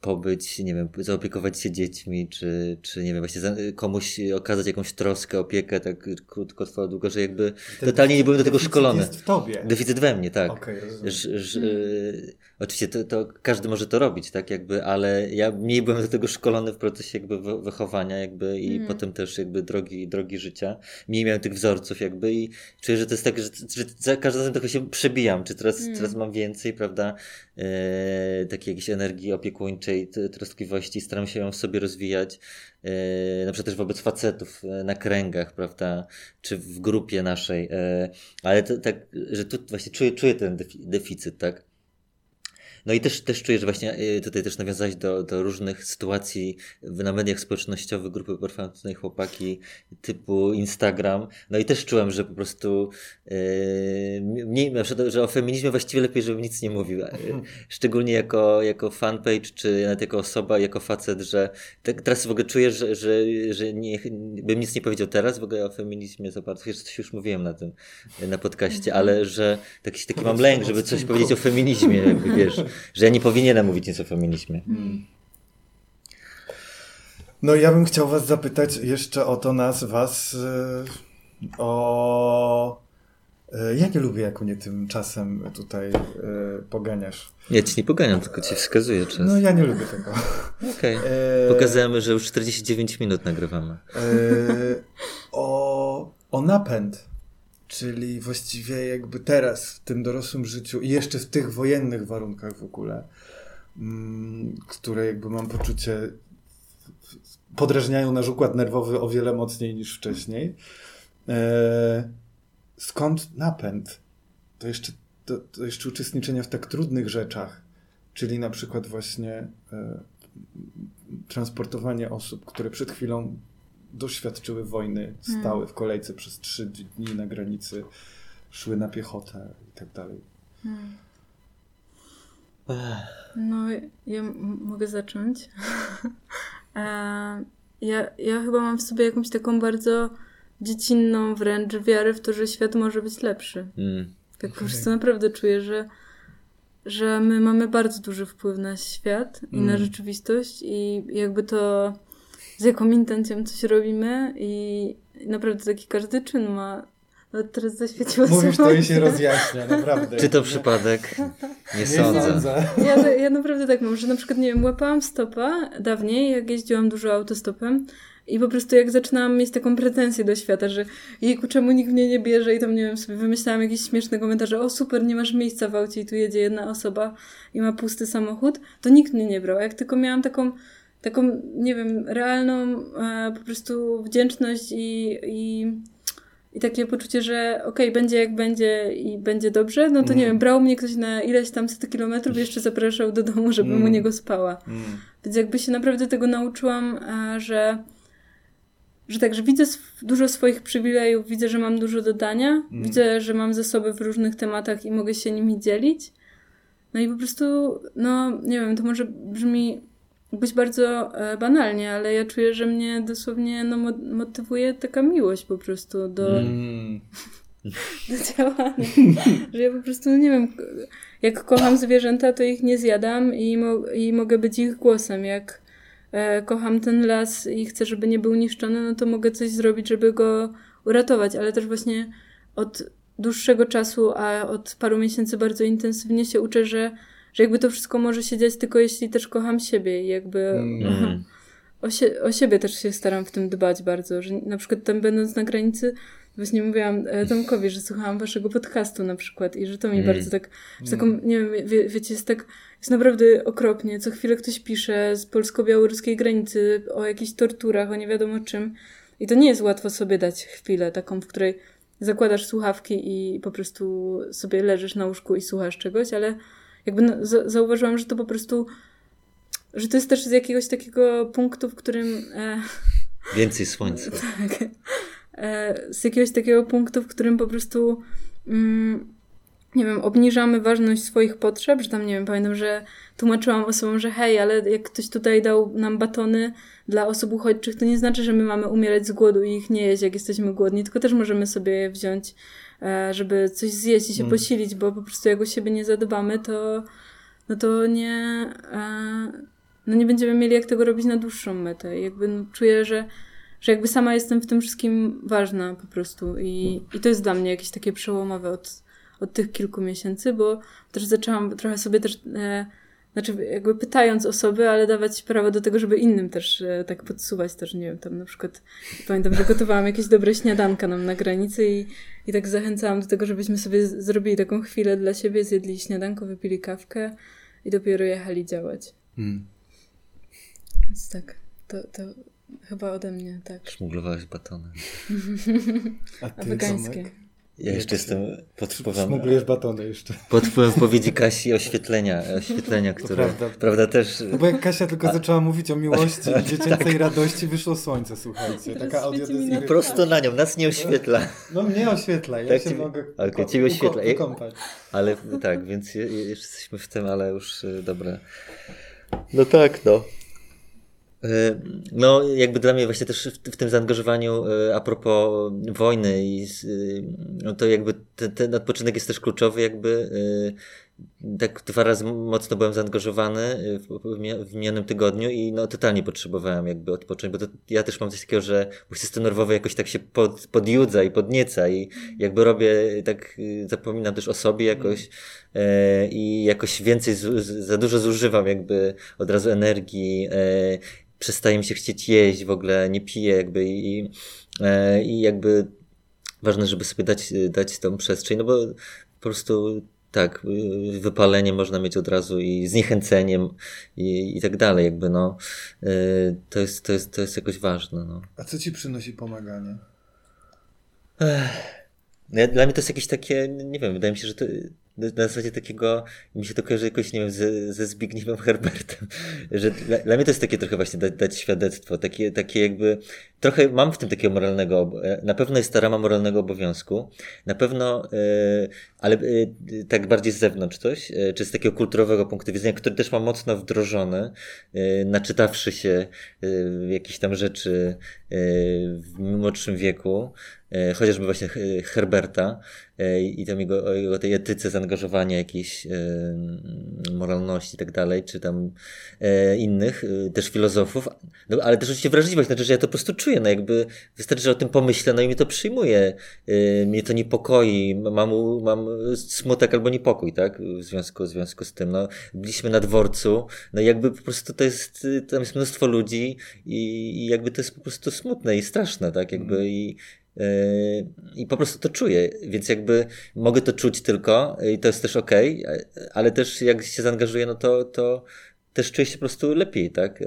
pobyć, nie wiem, zaopiekować się dziećmi, czy, czy nie wiem, właśnie komuś okazać jakąś troskę, opiekę, tak krótko, trwało długo, że jakby Ten totalnie nie byłem do tego szkolony. Deficyt w tobie. Deficyt we mnie, tak. Okay, że, że, hmm. Oczywiście to, to, każdy może to robić, tak, jakby, ale ja mniej byłem do tego szkolony w procesie jakby wychowania, jakby i hmm. potem też jakby drogi, drogi życia. Mniej miałem tych wzorców jakby i czuję, że to jest tak, że, że za każdym razem trochę się przebijam, czy teraz, hmm. teraz mam więcej, prawda, e, takiej jakiejś energii opiekuńczej, troskliwości, staram się ją w sobie rozwijać, e, na przykład też wobec facetów e, na kręgach, prawda, czy w grupie naszej, e, ale to, tak, że tu właśnie czuję, czuję ten deficyt, tak, no i też, też czuję, że właśnie y, tutaj też nawiązałeś do, do różnych sytuacji na mediach społecznościowych, grupy performatywnej chłopaki typu Instagram. No i też czułem, że po prostu yy, mniej, na przykład, że o feminizmie właściwie lepiej, żebym nic nie mówił. Y, szczególnie jako, jako fanpage, czy nawet jako osoba, jako facet, że te, teraz w ogóle czuję, że, że, że nie, bym nic nie powiedział teraz w ogóle o feminizmie za bardzo. Coś już mówiłem na tym, na podcaście, ale że taki, taki mam lęk, żeby coś powiedzieć o feminizmie, jakby wiesz że ja nie powinienem mówić nic o feminizmie. Hmm. No ja bym chciał was zapytać jeszcze o to nas, was, yy, o... Yy, ja nie lubię, jak mnie tym czasem tutaj yy, poganiasz. Ja ci nie poganiam, tylko ci wskazuję czas. No ja nie lubię tego. Okej. Okay. Pokazujemy, że już 49 minut nagrywamy. o, o napęd. Czyli właściwie jakby teraz, w tym dorosłym życiu i jeszcze w tych wojennych warunkach w ogóle, mm, które jakby mam poczucie podrażniają nasz układ nerwowy o wiele mocniej niż wcześniej. E, skąd napęd? To jeszcze, to, to jeszcze uczestniczenie w tak trudnych rzeczach, czyli na przykład właśnie e, transportowanie osób, które przed chwilą doświadczyły wojny, stały hmm. w kolejce przez trzy dni na granicy, szły na piechotę i tak dalej. Hmm. No, ja mogę zacząć. E, ja, ja chyba mam w sobie jakąś taką bardzo dziecinną wręcz wiarę w to, że świat może być lepszy. Mm. Tak po prostu naprawdę czuję, że, że my mamy bardzo duży wpływ na świat i mm. na rzeczywistość i jakby to z jaką intencją coś robimy i naprawdę taki każdy czyn ma no teraz zaświeciło Mówisz to i się rozjaśnia, naprawdę. Czy to przypadek? Nie, nie sądzę. sądzę. Ja, ja naprawdę tak mam, że na przykład, nie wiem, łapałam stopa dawniej, jak jeździłam dużo autostopem i po prostu jak zaczynałam mieć taką pretensję do świata, że jejku, czemu nikt mnie nie bierze i tam, nie wiem, sobie wymyślałam jakieś śmieszne komentarze, o super, nie masz miejsca w aucie i tu jedzie jedna osoba i ma pusty samochód, to nikt mnie nie brał. Jak tylko miałam taką taką, nie wiem, realną e, po prostu wdzięczność i, i, i takie poczucie, że okej, okay, będzie jak będzie i będzie dobrze, no to mm. nie wiem, brał mnie ktoś na ileś tam setki kilometrów i jeszcze zapraszał do domu, żebym mm. u niego spała. Mm. Więc jakby się naprawdę tego nauczyłam, e, że że tak, że widzę dużo swoich przywilejów, widzę, że mam dużo dodania, mm. widzę, że mam zasoby w różnych tematach i mogę się nimi dzielić. No i po prostu, no nie wiem, to może brzmi być bardzo e, banalnie, ale ja czuję, że mnie dosłownie no, motywuje taka miłość po prostu do, mm. do działania. że ja po prostu, no nie wiem, jak kocham zwierzęta, to ich nie zjadam i, mo i mogę być ich głosem. Jak e, kocham ten las i chcę, żeby nie był niszczony, no to mogę coś zrobić, żeby go uratować, ale też właśnie od dłuższego czasu, a od paru miesięcy bardzo intensywnie się uczę, że że jakby to wszystko może się dziać tylko jeśli też kocham siebie i jakby mm. o, sie, o siebie też się staram w tym dbać bardzo, że na przykład tam będąc na granicy właśnie mówiłam e, Tomkowi, że słuchałam waszego podcastu na przykład i że to mi mm. bardzo tak, że taką, nie wiem, wie, wiecie, jest tak, jest naprawdę okropnie, co chwilę ktoś pisze z polsko-białoruskiej granicy o jakichś torturach, o nie wiadomo czym i to nie jest łatwo sobie dać chwilę taką, w której zakładasz słuchawki i po prostu sobie leżysz na łóżku i słuchasz czegoś, ale jakby no, zauważyłam, że to po prostu, że to jest też z jakiegoś takiego punktu, w którym... E, Więcej słońca. Tak. E, z jakiegoś takiego punktu, w którym po prostu mm, nie wiem, obniżamy ważność swoich potrzeb, że tam, nie wiem, pamiętam, że tłumaczyłam osobom, że hej, ale jak ktoś tutaj dał nam batony dla osób uchodźczych, to nie znaczy, że my mamy umierać z głodu i ich nie jeść, jak jesteśmy głodni, tylko też możemy sobie je wziąć, e, żeby coś zjeść i się mm. posilić, bo po prostu jak o siebie nie zadbamy, to no to nie, e, no nie będziemy mieli jak tego robić na dłuższą metę. Jakby no, czuję, że że jakby sama jestem w tym wszystkim ważna po prostu i, i to jest dla mnie jakieś takie przełomowe od, od tych kilku miesięcy, bo też zaczęłam trochę sobie też, e, znaczy jakby pytając osoby, ale dawać prawo do tego, żeby innym też e, tak podsuwać też, nie wiem, tam na przykład pamiętam, że gotowałam jakieś dobre śniadanka nam na granicy i, i tak zachęcałam do tego, żebyśmy sobie zrobili taką chwilę dla siebie, zjedli śniadanko, wypili kawkę i dopiero jechali działać. Hmm. Więc tak, to, to Chyba ode mnie, tak. Szmuglowałeś batony. A ty, Afgańskie. Ja jeszcze jestem pod wpływem... Szmuglujesz batony jeszcze. Pod wpływem powiedzi Kasi oświetlenia, oświetlenia które, prawda. prawda, też... No bo jak Kasia tylko zaczęła mówić o miłości i dziecięcej tak. radości, wyszło słońce, słuchajcie. Taka audiodeskrypcja. Prosto na nią, nas nie oświetla. No mnie oświetla, ja tak się ci... mogę okay, ciebie oświetla. Wykąpać. Ale tak, więc jeszcze jesteśmy w tym, ale już y, dobra. No tak, no. E, no, jakby dla mnie właśnie też w, w tym zaangażowaniu e, a propos wojny i no to jakby ten, ten odpoczynek jest też kluczowy, jakby tak dwa razy mocno byłem zaangażowany w, w minionym tygodniu i no totalnie potrzebowałem jakby odpocząć, bo to, ja też mam coś takiego, że mój system nerwowy jakoś tak się pod, podjudza i podnieca i jakby robię, tak zapominam też o sobie jakoś e, i jakoś więcej, z, za dużo zużywam jakby od razu energii e, przestaje mi się chcieć jeść, w ogóle nie piję jakby i, e, i jakby ważne, żeby sobie dać, dać tą przestrzeń, no bo po prostu tak, wypalenie można mieć od razu i zniechęceniem i, i tak dalej, jakby no, e, to jest, to jest, to jest jakoś ważne, no. A co ci przynosi pomaganie? Ech. Dla mnie to jest jakieś takie, nie wiem, wydaje mi się, że to na zasadzie takiego, mi się to kojarzy jakoś, nie wiem, ze, ze Zbigniewem Herbertem, że dla, dla mnie to jest takie trochę właśnie dać, świadectwo, takie, takie jakby, trochę mam w tym takiego moralnego, e, na pewno jest ta rama moralnego obowiązku, na pewno, yy, ale yy, tak bardziej z zewnątrz coś, yy, czy z takiego kulturowego punktu widzenia, który też mam mocno wdrożony, naczytawszy się jakieś tam rzeczy w młodszym wieku, chociażby właśnie Herberta, E, i tam jego, jego tej etyce zaangażowania jakiejś e, moralności i tak dalej, czy tam e, innych też filozofów, no, ale też oczywiście wrażliwość, znaczy, że ja to po prostu czuję, no jakby wystarczy, że o tym pomyślę, no i mnie to przyjmuje, mnie to niepokoi, mam, mam smutek albo niepokój, tak, w związku, w związku z tym, no, byliśmy na dworcu, no jakby po prostu to jest, tam jest mnóstwo ludzi i, i jakby to jest po prostu smutne i straszne, tak, jakby i i po prostu to czuję, więc jakby mogę to czuć tylko i to jest też ok, ale też jak się zaangażuję, no to, to też czuję się po prostu lepiej, tak?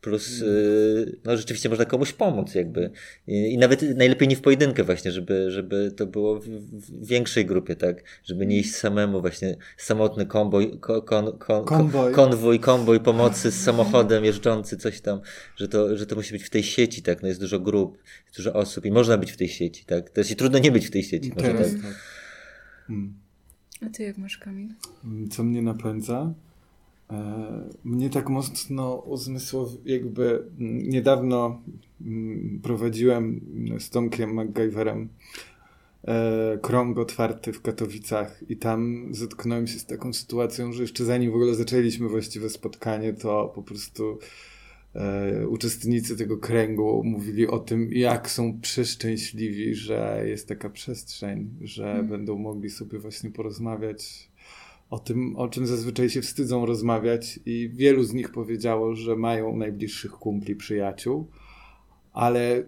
Plus, y, no rzeczywiście można komuś pomóc, jakby. I, nawet najlepiej nie w pojedynkę, właśnie, żeby, żeby to było w, w większej grupie, tak? Żeby nie iść samemu, właśnie samotny konwój, kon, kon, kon, konwój. konwój, konwój pomocy z samochodem jeżdżący, coś tam, że to, że to musi być w tej sieci, tak? No jest dużo grup, jest dużo osób i można być w tej sieci, tak? To jest trudno nie być w tej sieci. Może tak. tak. Hmm. A ty jak masz, Kamil? Co mnie napędza? E, mnie tak mocno uzmysłow, jakby niedawno mm, prowadziłem z Tomkiem MacGyverem e, krąg otwarty w Katowicach i tam zetknąłem się z taką sytuacją, że jeszcze zanim w ogóle zaczęliśmy właściwe spotkanie, to po prostu e, uczestnicy tego kręgu mówili o tym, jak są przeszczęśliwi, że jest taka przestrzeń, że hmm. będą mogli sobie właśnie porozmawiać o tym, o czym zazwyczaj się wstydzą rozmawiać, i wielu z nich powiedziało, że mają najbliższych kumpli, przyjaciół, ale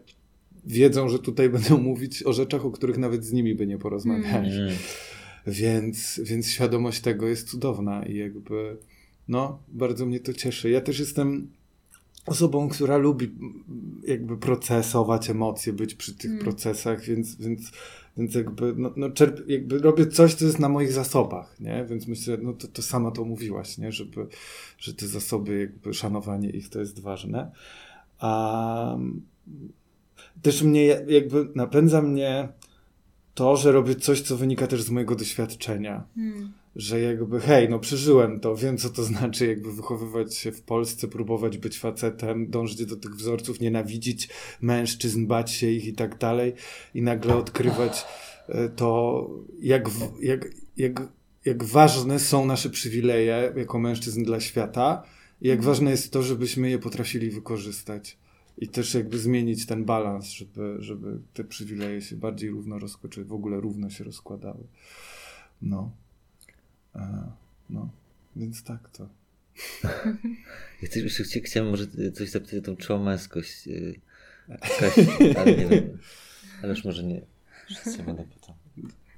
wiedzą, że tutaj będą mówić o rzeczach, o których nawet z nimi by nie porozmawiali. Mm. Więc, więc świadomość tego jest cudowna i jakby, no, bardzo mnie to cieszy. Ja też jestem osobą, która lubi jakby procesować emocje, być przy tych mm. procesach, więc, więc więc jakby, no, no czerp, jakby robię coś, co jest na moich zasobach, nie? Więc myślę, no to, to sama to mówiłaś, nie? Żeby, że te zasoby, jakby szanowanie ich to jest ważne. A też mnie, jakby napędza mnie to, że robię coś, co wynika też z mojego doświadczenia. Hmm. Że jakby, hej, no przeżyłem to, wiem co to znaczy, jakby wychowywać się w Polsce, próbować być facetem, dążyć do tych wzorców, nienawidzić mężczyzn, bać się ich i tak dalej i nagle odkrywać e, to, jak, jak, jak, jak ważne są nasze przywileje jako mężczyzn dla świata i jak ważne jest to, żebyśmy je potrafili wykorzystać. I też jakby zmienić ten balans, żeby, żeby te przywileje się bardziej równo rozkładały, czy w ogóle równo się rozkładały. No. No. Więc tak to. Ja też jeszcze chcia- chciałem może coś zapytać o tą czołą męskość. y, Kasi, ale nie wiem. Ale już może nie. Się będę pytał.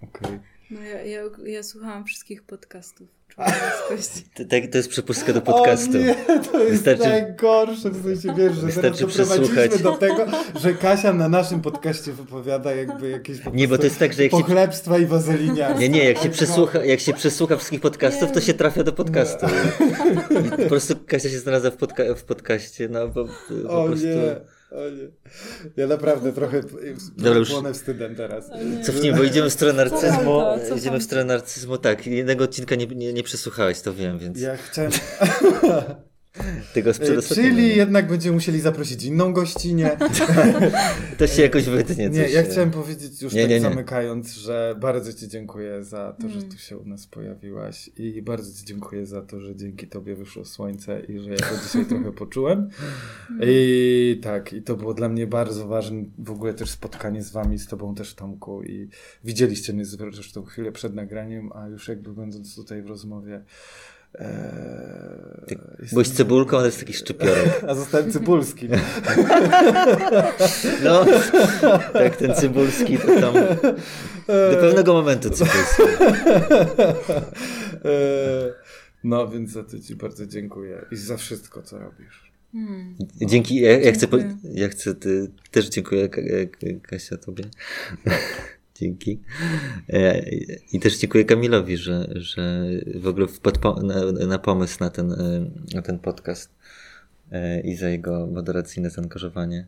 Okej. No ja, ja, ja słuchałam wszystkich podcastów. To, tak, to jest przepustka do podcastu. O nie, to jest Wystarczy- najgorsze, w sensie wiesz, że teraz Wystarczy przesłuchać. do tego, że Kasia na naszym podcaście wypowiada jakby jakieś po Nie, bo to jest tak, że jak się pochlebstwa i wazeliniarstwa. Nie, nie, jak się przesłucha, jak się przesłucha wszystkich podcastów, to się trafia do podcastu. Po prostu Kasia się znalazła w, podca- w podcaście, no bo po O prostu... nie, o nie. Ja naprawdę trochę Dobra, już- płonę wstydem teraz. Cofnijmy, bo idziemy w stronę narcyzmu. Cofam Idziemy w stronę narcyzmu, tak. Jednego odcinka nie, nie, nie przesłuchałeś, to wiem, więc Ja chciałem... tego przedostatniego Czyli jednak będziemy musieli zaprosić inną gościnię. To się jakoś wytnie. Nie, ja chciałem powiedzieć już Nie, tak nie, nie. zamykając, że bardzo Ci dziękuję za to, że Mm. tu się u nas pojawiłaś i bardzo Ci dziękuję za to, że dzięki Tobie wyszło słońce i że ja to dzisiaj trochę poczułem. I tak, i to było dla mnie bardzo ważne w ogóle też spotkanie z Wami, z Tobą też Tomku i widzieliście mnie zresztą chwilę przed nagraniem, a już jakby będąc tutaj w rozmowie Ty jestem- Byłeś cebulką, ale jest taki szczypiorek. A zostałem cybulski. No, tak, ten cybulski to tam... Do pewnego momentu cybulski. Eee, No, więc za to Ci bardzo dziękuję i za wszystko, co robisz. Hmm. Dzięki, ja, ja chcę, ja chcę ty, też dziękuję Ka- Ka- Kasia tobie. Dzięki. E, I też dziękuję Kamilowi, że, że w ogóle wpadł po, na, na pomysł na ten, e, na ten podcast e, i za jego moderacyjne zaangażowanie.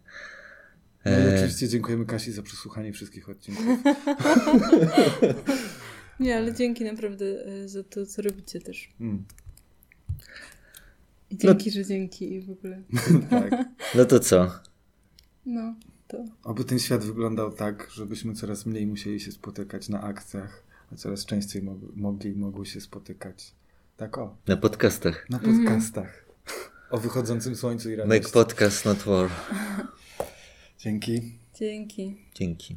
No i oczywiście dziękujemy Kasi za przesłuchanie wszystkich odcinków. Nie, ale dzięki naprawdę za to, co robicie też. Mm, I dzięki, że dzięki i w ogóle. tak. No to co? No, to. Oby ten świat wyglądał tak, żebyśmy coraz mniej musieli się spotykać na akcjach, a coraz częściej mog- mogli i mogły się spotykać. Tak o, Na podcastach. na podcastach. O wychodzącym słońcu i radości. Make podcast, not war. Dzięki. Dzięki. Dzięki.